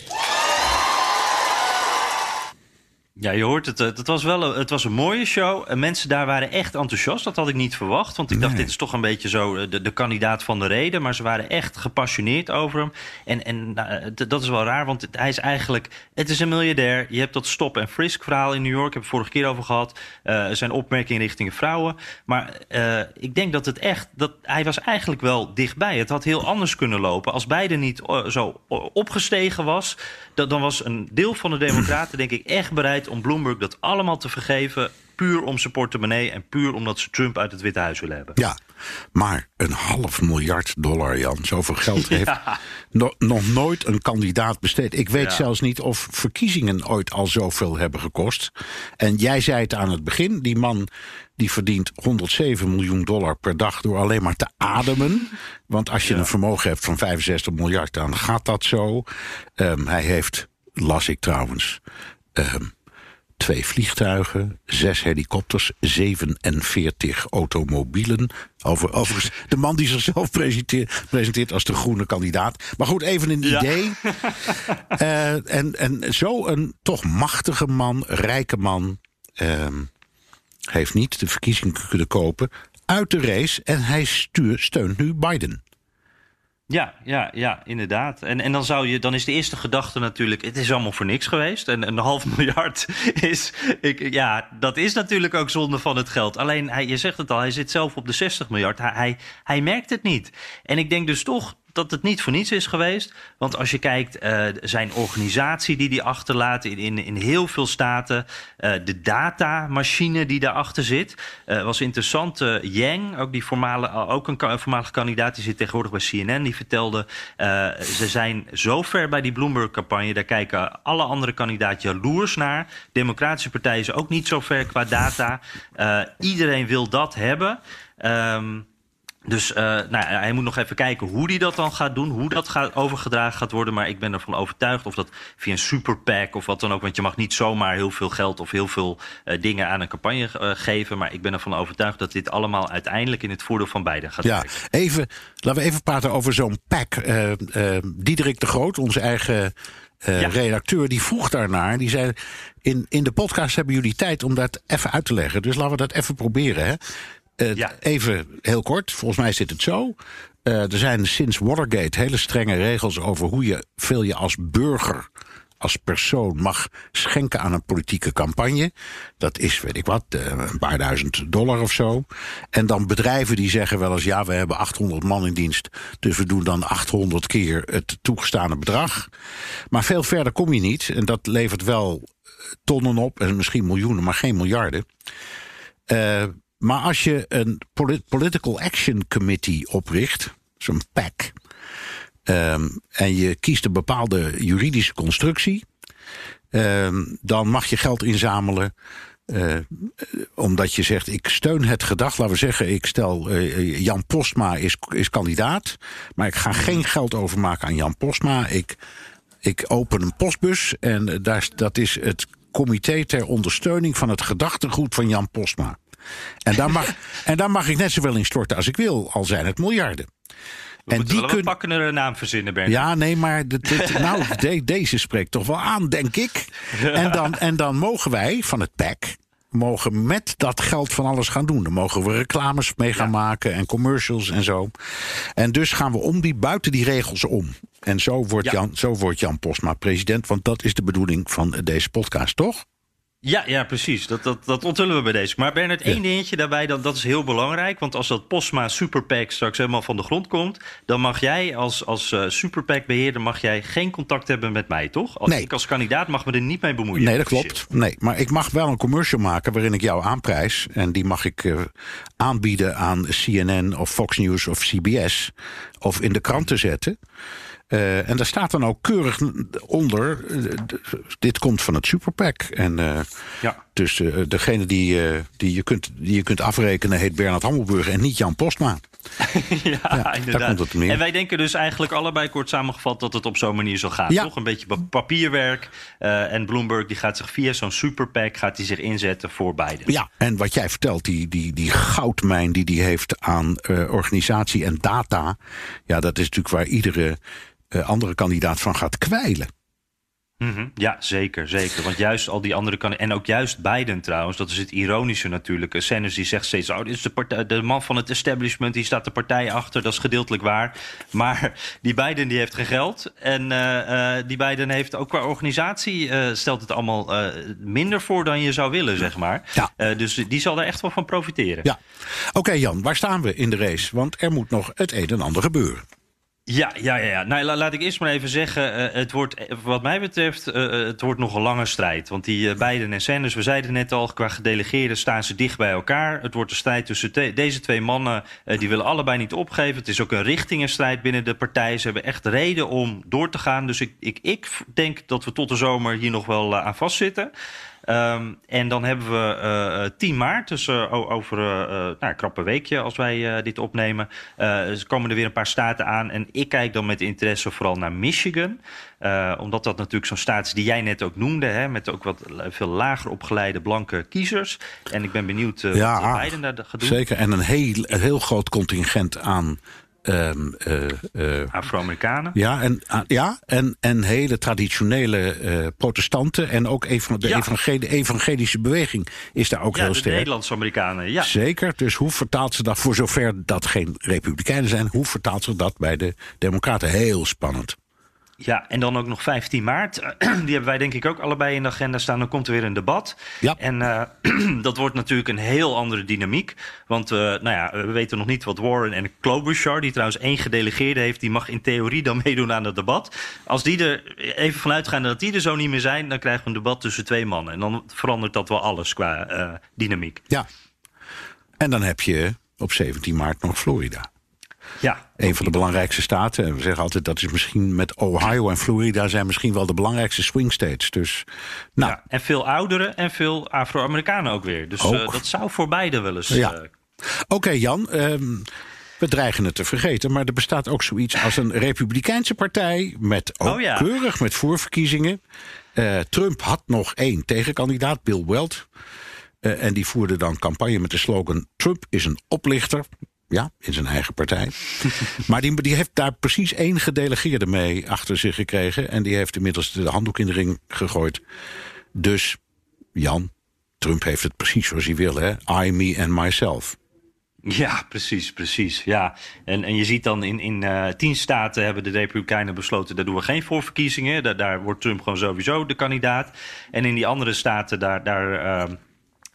Ja, je hoort het. Het was wel een, het was een mooie show. En mensen daar waren echt enthousiast. Dat had ik niet verwacht. Want ik dacht, dit is toch een beetje zo de, de kandidaat van de reden. Maar ze waren echt gepassioneerd over hem. En, en nou, d- dat is wel raar, want hij is eigenlijk... Het is een miljardair. Je hebt dat stop- en frisk verhaal in New York. Ik heb het vorige keer over gehad. Eh, zijn opmerkingen richting vrouwen. Maar eh, ik denk dat het echt... Dat, hij was eigenlijk wel dichtbij. Het had heel anders kunnen lopen. Als beide niet eh, zo eh, opgestegen was... Dat, dan was een deel van de democraten denk ik echt bereid om Bloomberg dat allemaal te vergeven. Puur om zijn portemonnee en puur omdat ze Trump uit het Witte Huis willen hebben. Ja, maar een half miljard dollar, Jan. Zoveel geld [LAUGHS] heeft no- nog nooit een kandidaat besteed. Ik weet Ja. zelfs niet of verkiezingen ooit al zoveel hebben gekost. En jij zei het aan het begin, die man die verdient 107 miljoen dollar per dag door alleen maar te ademen. Want als je een vermogen hebt van 65 miljard, dan gaat dat zo. Ehm, hij heeft, las ik trouwens, ehm, twee vliegtuigen, zes helikopters, 47 automobielen. Over, overigens, de man die zichzelf presenteert, presenteert als de groene kandidaat. Maar goed, even een Ja. idee. [LAUGHS] Eh, en, en zo een toch machtige man, rijke man, ehm, heeft niet de verkiezingen kunnen kopen. uit de race en hij stuur, steunt nu Biden. Ja, ja, ja, inderdaad. En, en dan, zou je, dan is de eerste gedachte natuurlijk: het is allemaal voor niks geweest. En een half [LAUGHS] miljard is. Ik, ja, dat is natuurlijk ook zonde van het geld. Alleen, hij, je zegt het al, hij zit zelf op de 60 miljard. Hij, hij, hij merkt het niet. En ik denk dus toch dat het niet voor niets is geweest. Want als je kijkt, uh, zijn organisatie die hij achterlaat in, in, in heel veel staten, uh, de datamachine die daarachter zit, uh, was interessant. Yang, ook, die formale, ook een voormalige kandidaat, die zit tegenwoordig bij CNN, die vertelde, ze zijn zo ver bij die Bloomberg-campagne, daar kijken alle andere kandidaten jaloers naar. Democratische partijen is ook niet zo ver qua data. iedereen wil dat hebben. Um, dus uh, nou, hij moet nog even kijken hoe hij dat dan gaat doen. Hoe dat gaat, overgedragen gaat worden. Maar ik ben ervan overtuigd of dat via een superpack of wat dan ook. Want je mag niet zomaar heel veel geld of heel veel uh, dingen aan een campagne uh, geven. Maar ik ben ervan overtuigd dat dit allemaal uiteindelijk in het voordeel van beiden gaat ja, werken. Even, laten we even praten over zo'n pack. Diederik de Groot, onze eigen ja. redacteur, die vroeg daarnaar. Die zei, in, in de podcast hebben jullie tijd om dat even uit te leggen. Dus laten we dat even proberen. Hè? Uh, ja. Even heel kort, volgens mij zit het zo. Uh, er zijn sinds Watergate hele strenge regels over hoe je veel je als burger, als persoon mag schenken aan een politieke campagne. Dat is, weet ik wat, uh, een paar duizend dollar of zo. En dan bedrijven die zeggen wel eens, ja, we hebben 800 man in dienst, dus we doen dan 800 keer het toegestane bedrag. Maar veel verder kom je niet. En dat levert wel tonnen op, en misschien miljoenen, maar geen miljarden. Uh, maar als je een Political Action Committee opricht, zo'n PAC, um, en je kiest een bepaalde juridische constructie, um, dan mag je geld inzamelen. Uh, omdat je zegt, ik steun het gedacht. Laten we zeggen, ik stel uh, Jan Postma is, is kandidaat. Maar ik ga geen geld overmaken aan Jan Postma. Ik, ik open een postbus en daar, dat is het comité ter ondersteuning van het gedachtegoed van Jan Postma. En daar, mag, [LAUGHS] en daar mag ik net zoveel in storten als ik wil, al zijn het miljarden. We en die wel kun... een naam verzinnen, Bernard. Ja, nee, maar dit, dit, [LAUGHS] nou, de, deze spreekt toch wel aan, denk ik. En dan, en dan mogen wij van het PAC mogen met dat geld van alles gaan doen. Dan mogen we reclames mee gaan ja. maken en commercials en zo. En dus gaan we om die, buiten die regels om. En zo wordt, ja. Jan, zo wordt Jan Postma president, want dat is de bedoeling van deze podcast, toch? Ja, ja, precies. Dat, dat, dat onthullen we bij deze. Maar Bernard, één dingetje daarbij, dat, dat is heel belangrijk. Want als dat Postma Superpack straks helemaal van de grond komt... dan mag jij als, als uh, Superpack-beheerder mag jij geen contact hebben met mij, toch? Als nee. ik als kandidaat mag me er niet mee bemoeien. Nee, dat klopt. Nee, maar ik mag wel een commercial maken waarin ik jou aanprijs. En die mag ik uh, aanbieden aan CNN of Fox News of CBS... of in de kranten zetten... Uh, en daar staat dan ook keurig onder. Uh, dit komt van het Superpack. En uh, ja. dus degene die, die, je kunt, die je kunt afrekenen heet Bernard Hammelburg en niet Jan Postma. [LAUGHS] ja, ja, inderdaad. En wij denken dus eigenlijk allebei kort samengevat dat het op zo'n manier zal gaan. Ja. Toch een beetje papierwerk. en Bloomberg die gaat zich via zo'n superpack gaat hij zich inzetten voor beide. Ja, en wat jij vertelt, die, die, die goudmijn die die heeft aan organisatie en data. Ja, dat is natuurlijk waar iedere andere kandidaat van gaat kwijlen. Mm -hmm. Ja, zeker, zeker. Want juist al die andere kan en ook juist Biden trouwens, dat is het ironische natuurlijk. Sanders die zegt steeds, oh, dit is de, partij, de man van het establishment, die staat de partij achter, dat is gedeeltelijk waar. Maar die Biden die heeft geen geld en uh, uh, die Biden heeft ook qua organisatie, uh, stelt het allemaal minder voor dan je zou willen, zeg maar. Ja. dus die zal er echt wel van profiteren. Ja. Oké okay, Jan, waar staan we in de race? Want er moet nog het een en ander gebeuren. Ja, ja, ja. Nou, laat ik eerst maar even zeggen. Uh, het wordt, wat mij betreft, uh, het wordt nog een lange strijd. Want die uh, Biden en Sanders, we zeiden net al, qua gedelegeerden staan ze dicht bij elkaar. Het wordt een strijd tussen deze twee mannen. die willen allebei niet opgeven. Het is ook een richtingenstrijd binnen de partij. Ze hebben echt reden om door te gaan. Dus ik, ik, ik denk dat we tot de zomer hier nog wel aan vastzitten. Um, en dan hebben we uh, 10 maart, dus uh, over uh, nou, een krappe weekje als wij dit opnemen. er komen er weer een paar staten aan. En ik kijk dan met interesse vooral naar Michigan. omdat dat natuurlijk zo'n staat is die jij net ook noemde. Hè, met ook wat veel lager opgeleide blanke kiezers. En ik ben benieuwd ja, wat Biden daar gaat doen. Zeker, en een heel, een heel groot contingent aan ehm, eh, eh, Afro-Amerikanen. ja, en, ah, ja en, en hele traditionele eh, protestanten. En ook even de Ja. evangel- evangelische beweging is daar ook Ja, heel de sterk. Nederlands-Amerikanen. Ja. Zeker. Dus hoe vertaalt ze dat, voor zover dat geen republikeinen zijn, hoe vertaalt ze dat bij de Democraten? Heel spannend. Ja, en dan ook nog 15 maart. [CLEARS THROAT] Die hebben wij denk ik ook allebei in de agenda staan. Dan komt er weer een debat. Ja. En eh, [CLEARS THROAT] dat wordt natuurlijk een heel andere dynamiek. Want eh, nou ja, we weten nog niet wat Warren en Klobuchar... die trouwens één gedelegeerde heeft... die mag in theorie dan [LAUGHS] meedoen aan het debat. Als die er even vanuit gaan dat die er zo niet meer zijn... dan krijgen we een debat tussen twee mannen. En dan verandert dat wel alles qua eh, dynamiek. Ja. En dan heb je op 17 maart nog Florida. Ja, Een van de belangrijkste staten. En we zeggen altijd dat is misschien met Ohio en Florida zijn misschien wel de belangrijkste swing states. Dus nou, ja. En veel ouderen en veel Afro-Amerikanen ook weer. Dus eh, dat zou voor beide wel eens... Ja. eh, Oké, Jan. ehm, we dreigen het te vergeten, maar er bestaat ook zoiets als een Republikeinse partij. Met ook Oh ja. keurig met voorverkiezingen. Eh, Trump had nog één tegenkandidaat, Bill Weld. En die voerde dan campagne met de slogan: Trump is een oplichter. Ja, in zijn eigen partij. [LAUGHS] maar die, die heeft daar precies één gedelegeerde mee achter zich gekregen. En die heeft inmiddels de handdoek in de ring gegooid. Dus, Jan, Trump heeft het precies zoals hij wil, hè? I, me and myself. Ja, precies, precies. Ja. En, en je ziet dan in, in eh, tien staten hebben de Republikeinen besloten... daar doen we geen voorverkiezingen. Daar, daar wordt Trump gewoon sowieso de kandidaat. En in die andere staten, daar... daar ehm,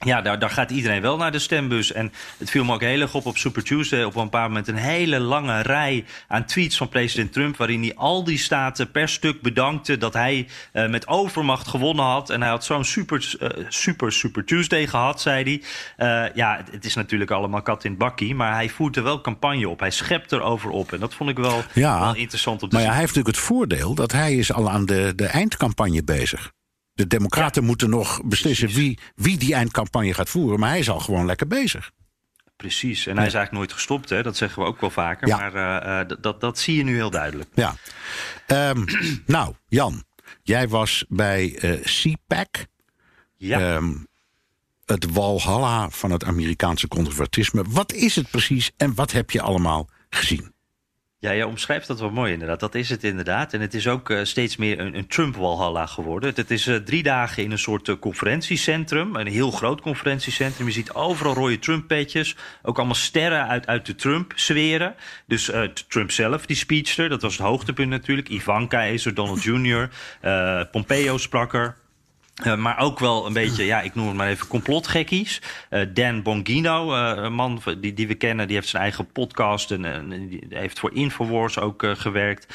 ja, daar, daar gaat iedereen wel naar de stembus. En het viel me ook heel erg op op Super Tuesday. Op een bepaald moment een hele lange rij aan tweets van president Trump... waarin hij al die staten per stuk bedankte... dat hij eh, met overmacht gewonnen had. En hij had zo'n super, eh, super, super Tuesday gehad, zei hij. Eh, ja, het, het is natuurlijk allemaal kat in het bakkie... maar hij voert er wel campagne op. Hij schept erover op. En dat vond ik wel, Ja, wel interessant om te Maar ja, hij heeft natuurlijk het voordeel dat hij is al aan de, de eindcampagne bezig. De democraten moeten nog beslissen wie, wie die eindcampagne gaat voeren. Maar hij is al gewoon lekker bezig. Precies. En hij is eigenlijk nooit gestopt, hè? dat zeggen we ook wel vaker. Ja. Maar eh, eh, dat, dat zie je nu heel duidelijk. Ja. Ehm, [CLEARS THROAT] nou, Jan, jij was bij eh CPAC. Ja. Ehm, het walhalla van het Amerikaanse conservatisme. Wat is het precies en wat heb je allemaal gezien? Ja, jij omschrijft dat wel mooi inderdaad. Dat is het inderdaad. En het is ook eh, steeds meer een, een Trump-walhalla geworden. Het, is eh, drie dagen in een soort eh, conferentiecentrum. Een heel groot conferentiecentrum. Je ziet overal rode Trump-petjes. Ook allemaal sterren uit, uit de Trump-sferen. Dus Trump zelf, die speechster, dat was het hoogtepunt natuurlijk. Ivanka is er, Donald Jr., [LAUGHS] Pompeo sprak er. Uh, maar ook wel een beetje, ja, ik noem het maar even complotgekkies. Uh, Dan Bongino, uh, een man die, die we kennen, die heeft zijn eigen podcast en, en die heeft voor Infowars ook gewerkt.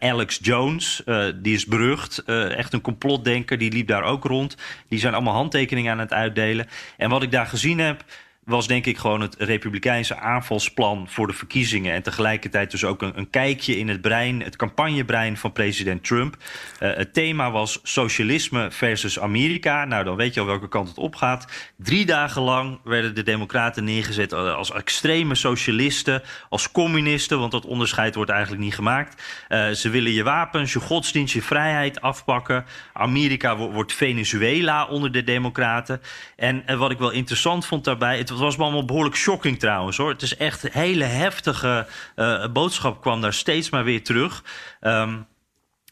Alex Jones, die is berucht, echt een complotdenker, die liep daar ook rond. Die zijn allemaal handtekeningen aan het uitdelen. En wat ik daar gezien heb, was denk ik gewoon het republikeinse aanvalsplan voor de verkiezingen. En tegelijkertijd dus ook een, kijkje in het brein, het campagnebrein van president Trump. Uh, het thema was socialisme versus Amerika. Nou, dan weet je al welke kant het opgaat. Drie dagen lang werden de democraten neergezet als extreme socialisten, als communisten, want dat onderscheid wordt eigenlijk niet gemaakt. Uh, ze willen je wapens, je godsdienst, je vrijheid afpakken. Amerika wordt Venezuela onder de democraten. En, en wat ik wel interessant vond daarbij, het was me allemaal behoorlijk shocking trouwens hoor. Het is echt een hele heftige uh, boodschap kwam daar steeds maar weer terug. Um,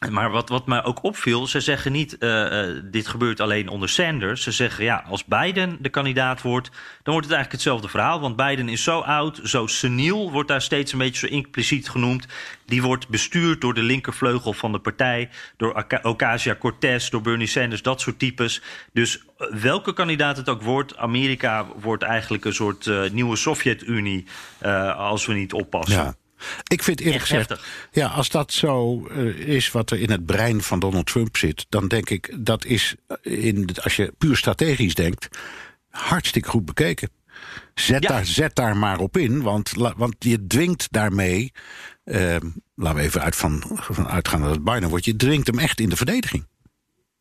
maar wat, wat mij ook opviel, ze zeggen niet, uh, dit gebeurt alleen onder Sanders. Ze zeggen, ja, als Biden de kandidaat wordt, dan wordt het eigenlijk hetzelfde verhaal. Want Biden is zo oud, zo seniel, wordt daar steeds een beetje zo impliciet genoemd. Die wordt bestuurd door de linkervleugel van de partij, door Ocasio-Cortez, door Bernie Sanders, dat soort types. Dus welke kandidaat het ook wordt, Amerika wordt eigenlijk een soort nieuwe Sovjet-Unie als we niet oppassen. Ja. Ik vind eerlijk Echt gezegd, heftig. ja, als dat zo uh, is wat er in het brein van Donald Trump zit, dan denk ik dat is, in, als je puur strategisch denkt, hartstikke goed bekeken. Zet, Ja. daar, zet daar maar op in, want, want je dwingt daarmee, uh, laten we even uit van, van uitgaan dat het Biden wordt, je dwingt hem echt in de verdediging.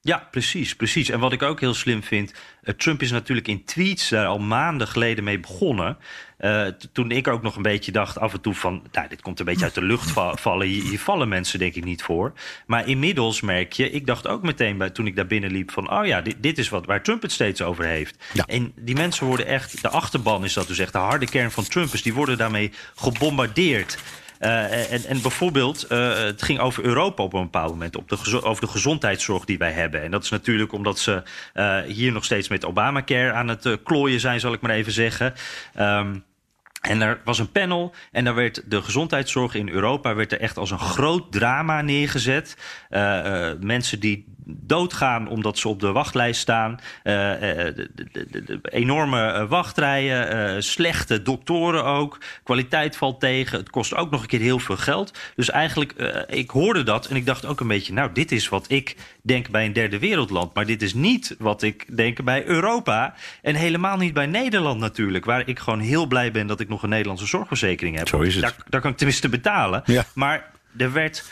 Ja, precies, precies. En wat ik ook heel slim vind, uh, Trump is natuurlijk in tweets daar al maanden geleden mee begonnen. Uh, t- toen ik ook nog een beetje dacht af en toe van, nou, dit komt een beetje uit de lucht va- [LAUGHS] vallen. Hier, hier vallen mensen denk ik niet voor. Maar inmiddels merk je, ik dacht ook meteen bij, toen ik daar binnen liep van, oh ja, dit, dit is wat, waar Trump het steeds over heeft. Ja. En die mensen worden echt, de achterban is dat dus echt, de harde kern van Trumpers, die worden daarmee gebombardeerd. Uh, en, en, bijvoorbeeld, uh, het ging over Europa op een bepaald moment, op de over de gezondheidszorg die wij hebben. En dat is natuurlijk omdat ze uh, hier nog steeds met Obamacare aan het klooien zijn, zal ik maar even zeggen. Um, en er was een panel en daar werd de gezondheidszorg in Europa werd er echt als een groot drama neergezet. Uh, uh, mensen die doodgaan omdat ze op de wachtlijst staan. Uh, de, de, de, enorme wachtrijen, slechte doktoren ook. Kwaliteit valt tegen. Het kost ook nog een keer heel veel geld. Dus eigenlijk, ik hoorde dat en ik dacht ook een beetje... nou, dit is wat ik denk bij een derde wereldland. Maar dit is niet wat ik denk bij Europa. En helemaal niet bij Nederland natuurlijk. Waar ik gewoon heel blij ben dat ik nog een Nederlandse zorgverzekering heb. Zo is het. Daar, daar kan ik tenminste betalen. Ja. Maar er werd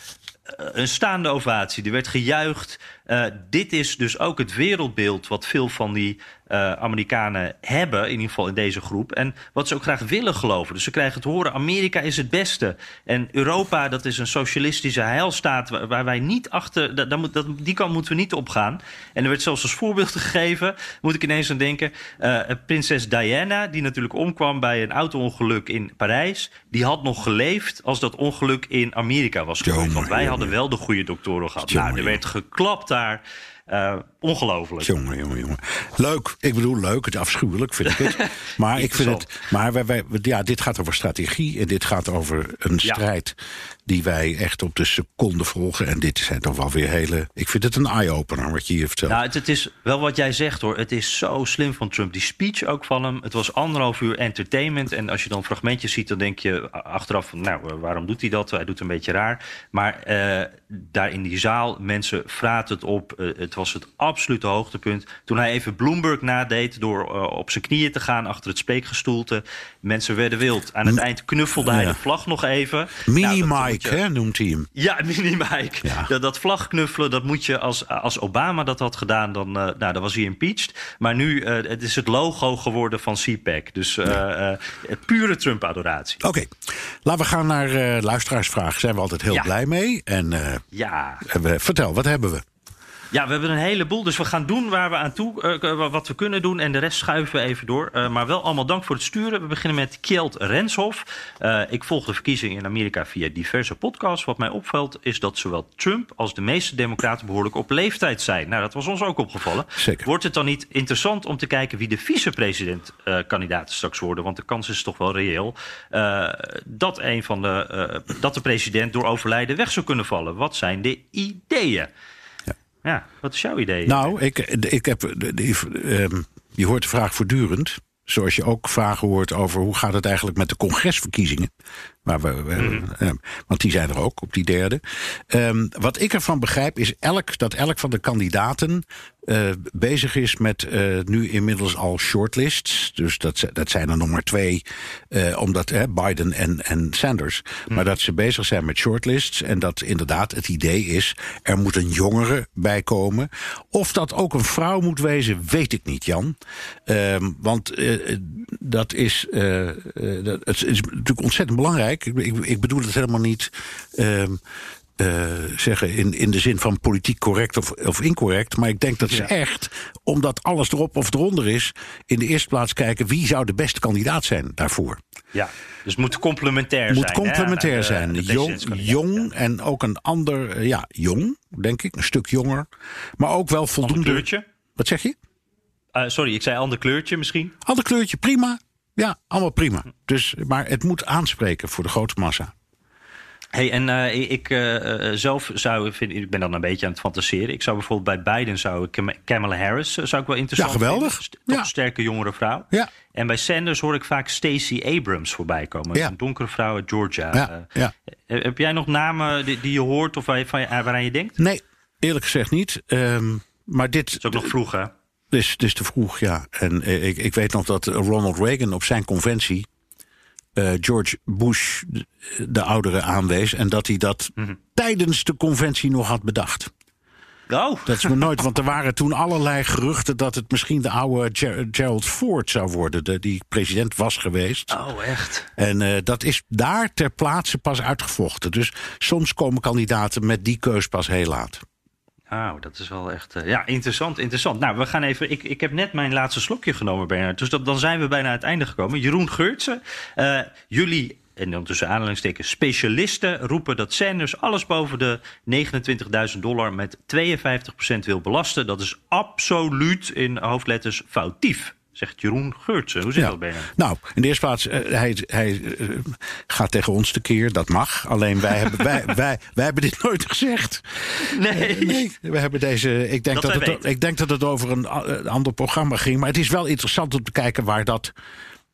een staande ovatie. Er werd gejuicht. Uh, dit is dus ook het wereldbeeld wat veel van die uh, Amerikanen hebben, in ieder geval in deze groep. En wat ze ook graag willen geloven. Dus ze krijgen het horen: Amerika is het beste. En Europa, dat is een socialistische heilstaat waar, waar wij niet achter. Dat, dat, dat, die kant moeten we niet opgaan. En er werd zelfs als voorbeeld [LAUGHS] gegeven, moet ik ineens aan denken. Uh, prinses Diana, die natuurlijk omkwam bij een auto-ongeluk in Parijs. Die had nog geleefd als dat ongeluk in Amerika was gebeurd. Want wij hadden wel de goede doktoren gehad. Nou, er werd geklapt daar. Uh, ongelooflijk. Jongen, jongen, jongen. Leuk. Ik bedoel, leuk. Het afschuwelijk vind ik het. [LAUGHS] maar ik vind het. Maar wij, wij, ja, dit gaat over strategie. En dit gaat over een strijd die wij echt op de seconde volgen. En dit zijn toch wel weer hele. Ik vind het een eye-opener wat je hier vertelt. Nou, het, het, is wel wat jij zegt hoor. Het is zo slim van Trump. Die speech ook van hem. Het was anderhalf uur entertainment. En als je dan fragmentjes ziet, dan denk je achteraf van, nou, waarom doet hij dat? Hij doet een beetje raar. Maar uh, daar in die zaal, mensen vraten het op. Uh, het was het absolute hoogtepunt. Toen hij even Bloomberg nadeed door uh, op zijn knieën te gaan achter het spreekgestoelte. Mensen werden wild. Aan het eind knuffelde hij de vlag nog even. Mini nou, Mike, hè, noemt hij hem. Ja, [LAUGHS] Mini Mike. Ja. Dat, dat vlagknuffelen, dat moet je als, als Obama dat had gedaan, dan, uh, nou, dan was hij impeached. Maar nu uh, het is het logo geworden van CPAC. Dus ja. pure Trump-adoratie. Oké, okay. laten we gaan naar luisteraarsvragen. Zijn we altijd heel blij mee. En ja. vertel, wat hebben we? Ja, we hebben een heleboel. Dus we gaan doen waar we aan toe, uh, wat we kunnen doen. En de rest schuiven we even door. Uh, maar wel allemaal dank voor het sturen. We beginnen met Kjeld Renshoff. Uh, ik volg de verkiezingen in Amerika via diverse podcasts. Wat mij opvalt is dat zowel Trump als de meeste democraten behoorlijk op leeftijd zijn. Nou, dat was ons ook opgevallen. Zeker. Wordt het dan niet interessant om te kijken wie de vicepresident-kandidaten straks worden? Want de kans is toch wel reëel dat, een van de, dat de president door overlijden weg zou kunnen vallen. Wat zijn de ideeën? Ja, wat is jouw idee? Nou, ik, ik heb. Um, je hoort de vraag voortdurend. Zoals je ook vragen hoort over hoe gaat het eigenlijk met de congresverkiezingen. Maar we, we mm-hmm. uh, want die zijn er ook op die derde. Um, wat ik ervan begrijp is elk, dat elk van de kandidaten uh, bezig is met uh, nu inmiddels al shortlists. Dus dat, dat zijn er nog maar twee, uh, omdat Biden en, en Sanders. Mm. Maar dat ze bezig zijn met shortlists. En dat inderdaad het idee is, er moet een jongere bij komen. Of dat ook een vrouw moet wezen, weet ik niet, Jan. Um, want dat is, dat, het is natuurlijk ontzettend belangrijk. Ik, ik, ik bedoel het helemaal niet. Um, uh, zeggen in, in de zin van politiek correct of, of incorrect. Maar ik denk dat ze ja. echt, omdat alles erop of eronder is, in de eerste plaats kijken wie zou de beste kandidaat zijn daarvoor. Ja, dus het moet complementair moet zijn. Moet complementair hè, zijn. De, de jong, jong ja. en ook een ander, ja, jong, denk ik, een stuk jonger. Maar ook wel voldoende. Kleurtje? Wat zeg je? Uh, sorry, ik zei ander kleurtje misschien. Ander kleurtje, prima. Ja, allemaal prima. Dus, maar het moet aanspreken voor de grote massa. Hey, en uh, ik uh, zelf zou vinden, ik ben dan een beetje aan het fantaseren. Ik zou bijvoorbeeld bij Biden zou ik Kamala Harris zou ik wel interessant ja, geweldig. vinden. Toch ja. sterke jongere vrouw. Ja. En bij Sanders hoor ik vaak Stacey Abrams voorbij komen. Ja. Een donkere vrouw uit Georgia. Ja. Ja. heb jij nog namen die, die, je hoort of waar je, van, waaraan je denkt? Nee, eerlijk gezegd niet. Um, maar dit is ook nog vroeg, hè? Dus het is te vroeg, ja. En ik, ik weet nog dat Ronald Reagan op zijn conventie uh, George Bush, de oudere, aanwees. En dat hij dat mm-hmm. tijdens de conventie nog had bedacht. Oh. Dat is me nooit, want er waren toen allerlei geruchten dat het misschien de oude Ger Gerald Ford zou worden, de, die president was geweest. Oh, echt? En uh, dat is daar ter plaatse pas uitgevochten. Dus soms komen kandidaten met die keus pas heel laat. Nou, dat is wel echt. Uh, ja, interessant, interessant. Nou, we gaan even. Ik, ik heb net mijn laatste slokje genomen, Bernard. Dus dan zijn we bijna aan het einde gekomen. Jeroen Geurtsen, uh, jullie en dan tussen aanhalingstekens specialisten roepen dat Sanders alles boven de 29.000 dollar met 52% wil belasten. Dat is absoluut in hoofdletters foutief. Zegt Jeroen Geurtsen. Hoe zit Ja. dat bij hem? Nou, in de eerste plaats, eh, hij, hij eh, gaat tegen ons tekeer, dat mag. Alleen wij hebben, wij, [LAUGHS] wij, wij hebben dit nooit gezegd. Nee. Nee, we hebben deze. Ik denk Dat het, weten. ik denk dat het over een ander programma ging. Maar het is wel interessant om te kijken waar dat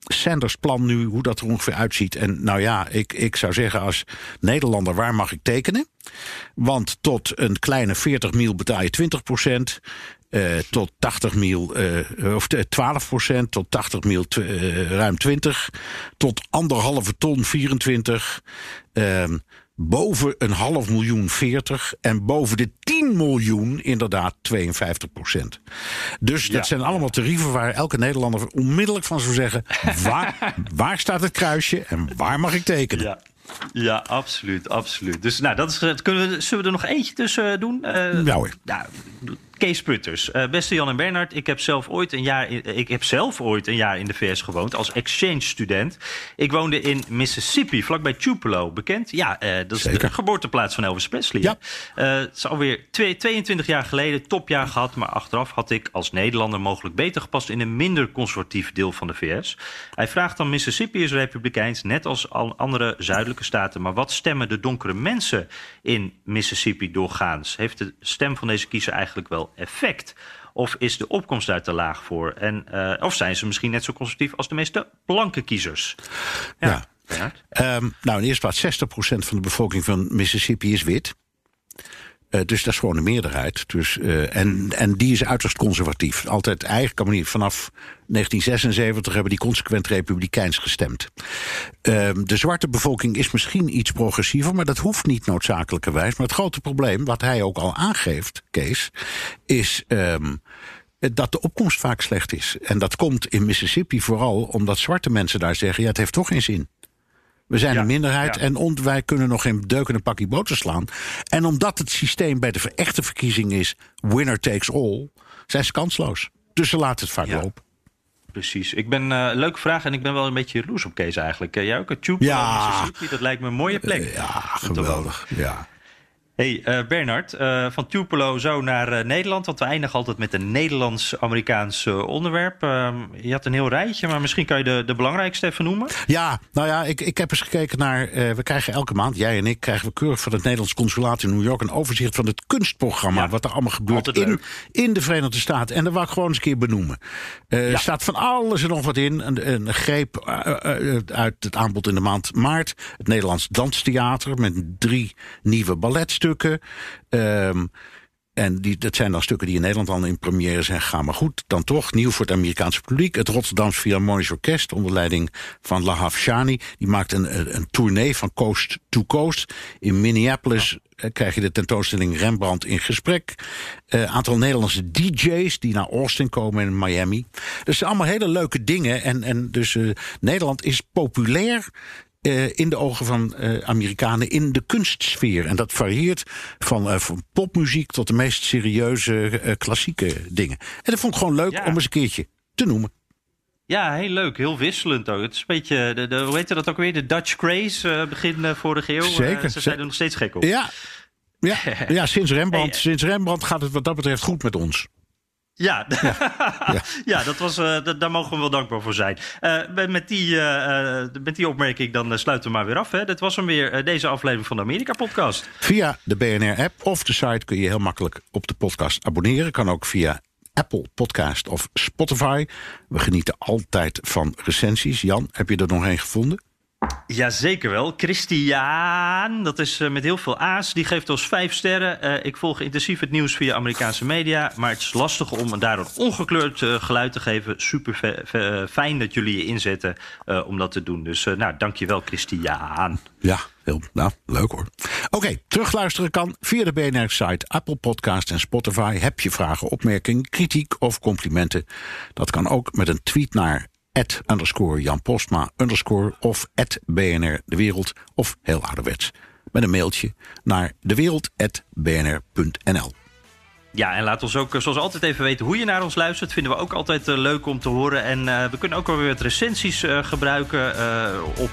Sanders plan nu, hoe dat er ongeveer uitziet. En nou ja, ik, ik zou zeggen als Nederlander, waar mag ik tekenen? Want tot een kleine 40 mil betaal je 20 procent. eh, tot 80 mil, eh, of eh, 12 procent, tot 80 mil eh, ruim 20, tot anderhalve ton 24, ehm, boven een half miljoen 40 en boven de 10 miljoen inderdaad 52 procent. Dus dat zijn allemaal tarieven waar elke Nederlander onmiddellijk van zou zeggen, [LAUGHS] waar, waar staat het kruisje en waar mag ik tekenen? Ja. Ja, absoluut, absoluut. Dus nou, dat is, dat kunnen we, zullen we er nog eentje tussen eh, doen? Eh, Ja, hoor. Kees Putters. Eh, beste Jan en Bernard, ik heb, zelf ooit een jaar in, ik heb zelf ooit een jaar in de VS gewoond als exchange student. Ik woonde in Mississippi, vlakbij Tupelo. Bekend? Ja, eh, dat is de geboorteplaats van Elvis Presley. Ja. Eh, het is alweer twee- 22 jaar geleden, topjaar gehad. Maar achteraf had ik als Nederlander mogelijk beter gepast in een minder conservatief deel van de VS. Hij vraagt dan: Mississippi is republikeins, net als al andere zuidelijke staten. Maar wat stemmen de donkere mensen in Mississippi doorgaans? Heeft de stem van deze kiezer eigenlijk wel effect? Of is de opkomst daar te laag voor? En, eh, of zijn ze misschien net zo conservatief als de meeste blanke kiezers? Ja. Bernard? Ehm, nou, in eerste plaats 60% van de bevolking van Mississippi is wit. Eh, dus dat is gewoon een meerderheid. Dus, eh, en, en die is uiterst conservatief. Altijd eigenlijk manier. Vanaf 1976 hebben die consequent republikeins gestemd. Ehm, de zwarte bevolking is misschien iets progressiever, maar dat hoeft niet noodzakelijkerwijs. Maar het grote probleem, wat hij ook al aangeeft, Kees, is. ehm, dat de opkomst vaak slecht is. En dat komt in Mississippi vooral omdat zwarte mensen daar zeggen: ja, het heeft toch geen zin. We zijn Ja, een minderheid ja. en ont- wij kunnen nog geen deuk in een pakje boter slaan. En omdat het systeem bij de echte verkiezing is winner takes all, zijn ze kansloos. Dus ze laten het vaak Ja. lopen. Precies. Ik ben, eh leuke vraag en ik ben wel een beetje jaloers op Kees eigenlijk. Eh, jij ook? Het Tupelo, Ja. Mississippi, dat lijkt me een mooie plek. Ja, geweldig. Ja. Hey eh, Bernard, eh, van Tupelo zo naar eh, Nederland. Want we eindigen altijd met een Nederlands-Amerikaans onderwerp. Ehm, je had een heel rijtje, maar misschien kan je de, de belangrijkste even noemen. Ja, nou ja, ik, ik heb eens gekeken naar. we krijgen elke maand, jij en ik, krijgen we keurig van het Nederlands Consulaat in New York een overzicht van het kunstprogramma. Ja, wat er allemaal gebeurt in, in de Verenigde Staten. En dat wil ik gewoon eens een keer benoemen. Er staat van alles en nog wat in. Een, een greep uit het aanbod in de maand maart. Het Nederlands Danstheater met drie nieuwe balletstukken. Ehm, en die, dat zijn dan stukken die in Nederland al in première zijn gegaan. Maar goed, dan toch nieuw voor het Amerikaanse publiek. Het Rotterdams Philharmonisch Orkest onder leiding van Lahav Shani. Die maakt een, een, tournee van coast to coast. In Minneapolis eh, krijg je de tentoonstelling Rembrandt in gesprek. Een aantal Nederlandse DJ's die naar Austin komen in Miami. Dus allemaal hele leuke dingen. En, en dus eh, Nederland is populair eh, in de ogen van eh, Amerikanen in de kunstsfeer. En dat varieert van, eh, van popmuziek tot de meest serieuze klassieke dingen. En dat vond ik gewoon leuk Ja. om eens een keertje te noemen. Ja, heel leuk. Heel wisselend ook. Het is een beetje, de, de, hoe heet dat ook weer? De Dutch craze begin vorige eeuw. Zeker. ze zijn er nog steeds gek op. Ja, ja, [LAUGHS] ja sinds, Rembrandt, Hey, sinds Rembrandt gaat het wat dat betreft goed met ons. [LAUGHS] Ja, ja. dat was, eh, daar mogen we wel dankbaar voor zijn. Eh, met, die, eh, met die opmerking dan sluiten we maar weer af. Hè. Dit was hem weer, deze aflevering van de Amerika-podcast. Via de BNR-app of de site kun je heel makkelijk op de podcast abonneren. Kan ook via Apple Podcast of Spotify. We genieten altijd van recensies. Jan, heb je er nog een gevonden? Jazeker wel. Christian, dat is eh, met heel veel A's. Die geeft ons vijf sterren. Eh, ik volg intensief het nieuws via Amerikaanse media. Maar het is lastig om daar een ongekleurd eh, geluid te geven. Super fijn dat jullie je inzetten om dat te doen. Dus nou, dankjewel Christian. Ja, heel nou, leuk hoor. Oké, terugluisteren kan via de BNR-site, Apple Podcast en Spotify. Heb je vragen, opmerkingen, kritiek of complimenten? Dat kan ook met een tweet naar underscore Jan Postma underscore of BNR De Wereld of heel ouderwets met een mailtje naar dewereld.bnr.nl. Ja, en laat ons ook zoals altijd even weten hoe je naar ons luistert. Vinden we ook altijd leuk om te horen. En we kunnen ook wel weer wat recensies gebruiken op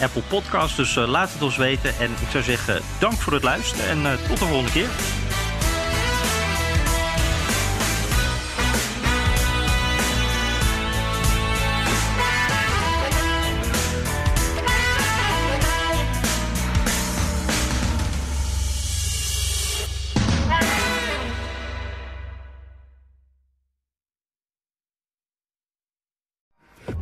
Apple Podcasts. Dus laat het ons weten. En ik zou zeggen, dank voor het luisteren en tot de volgende keer.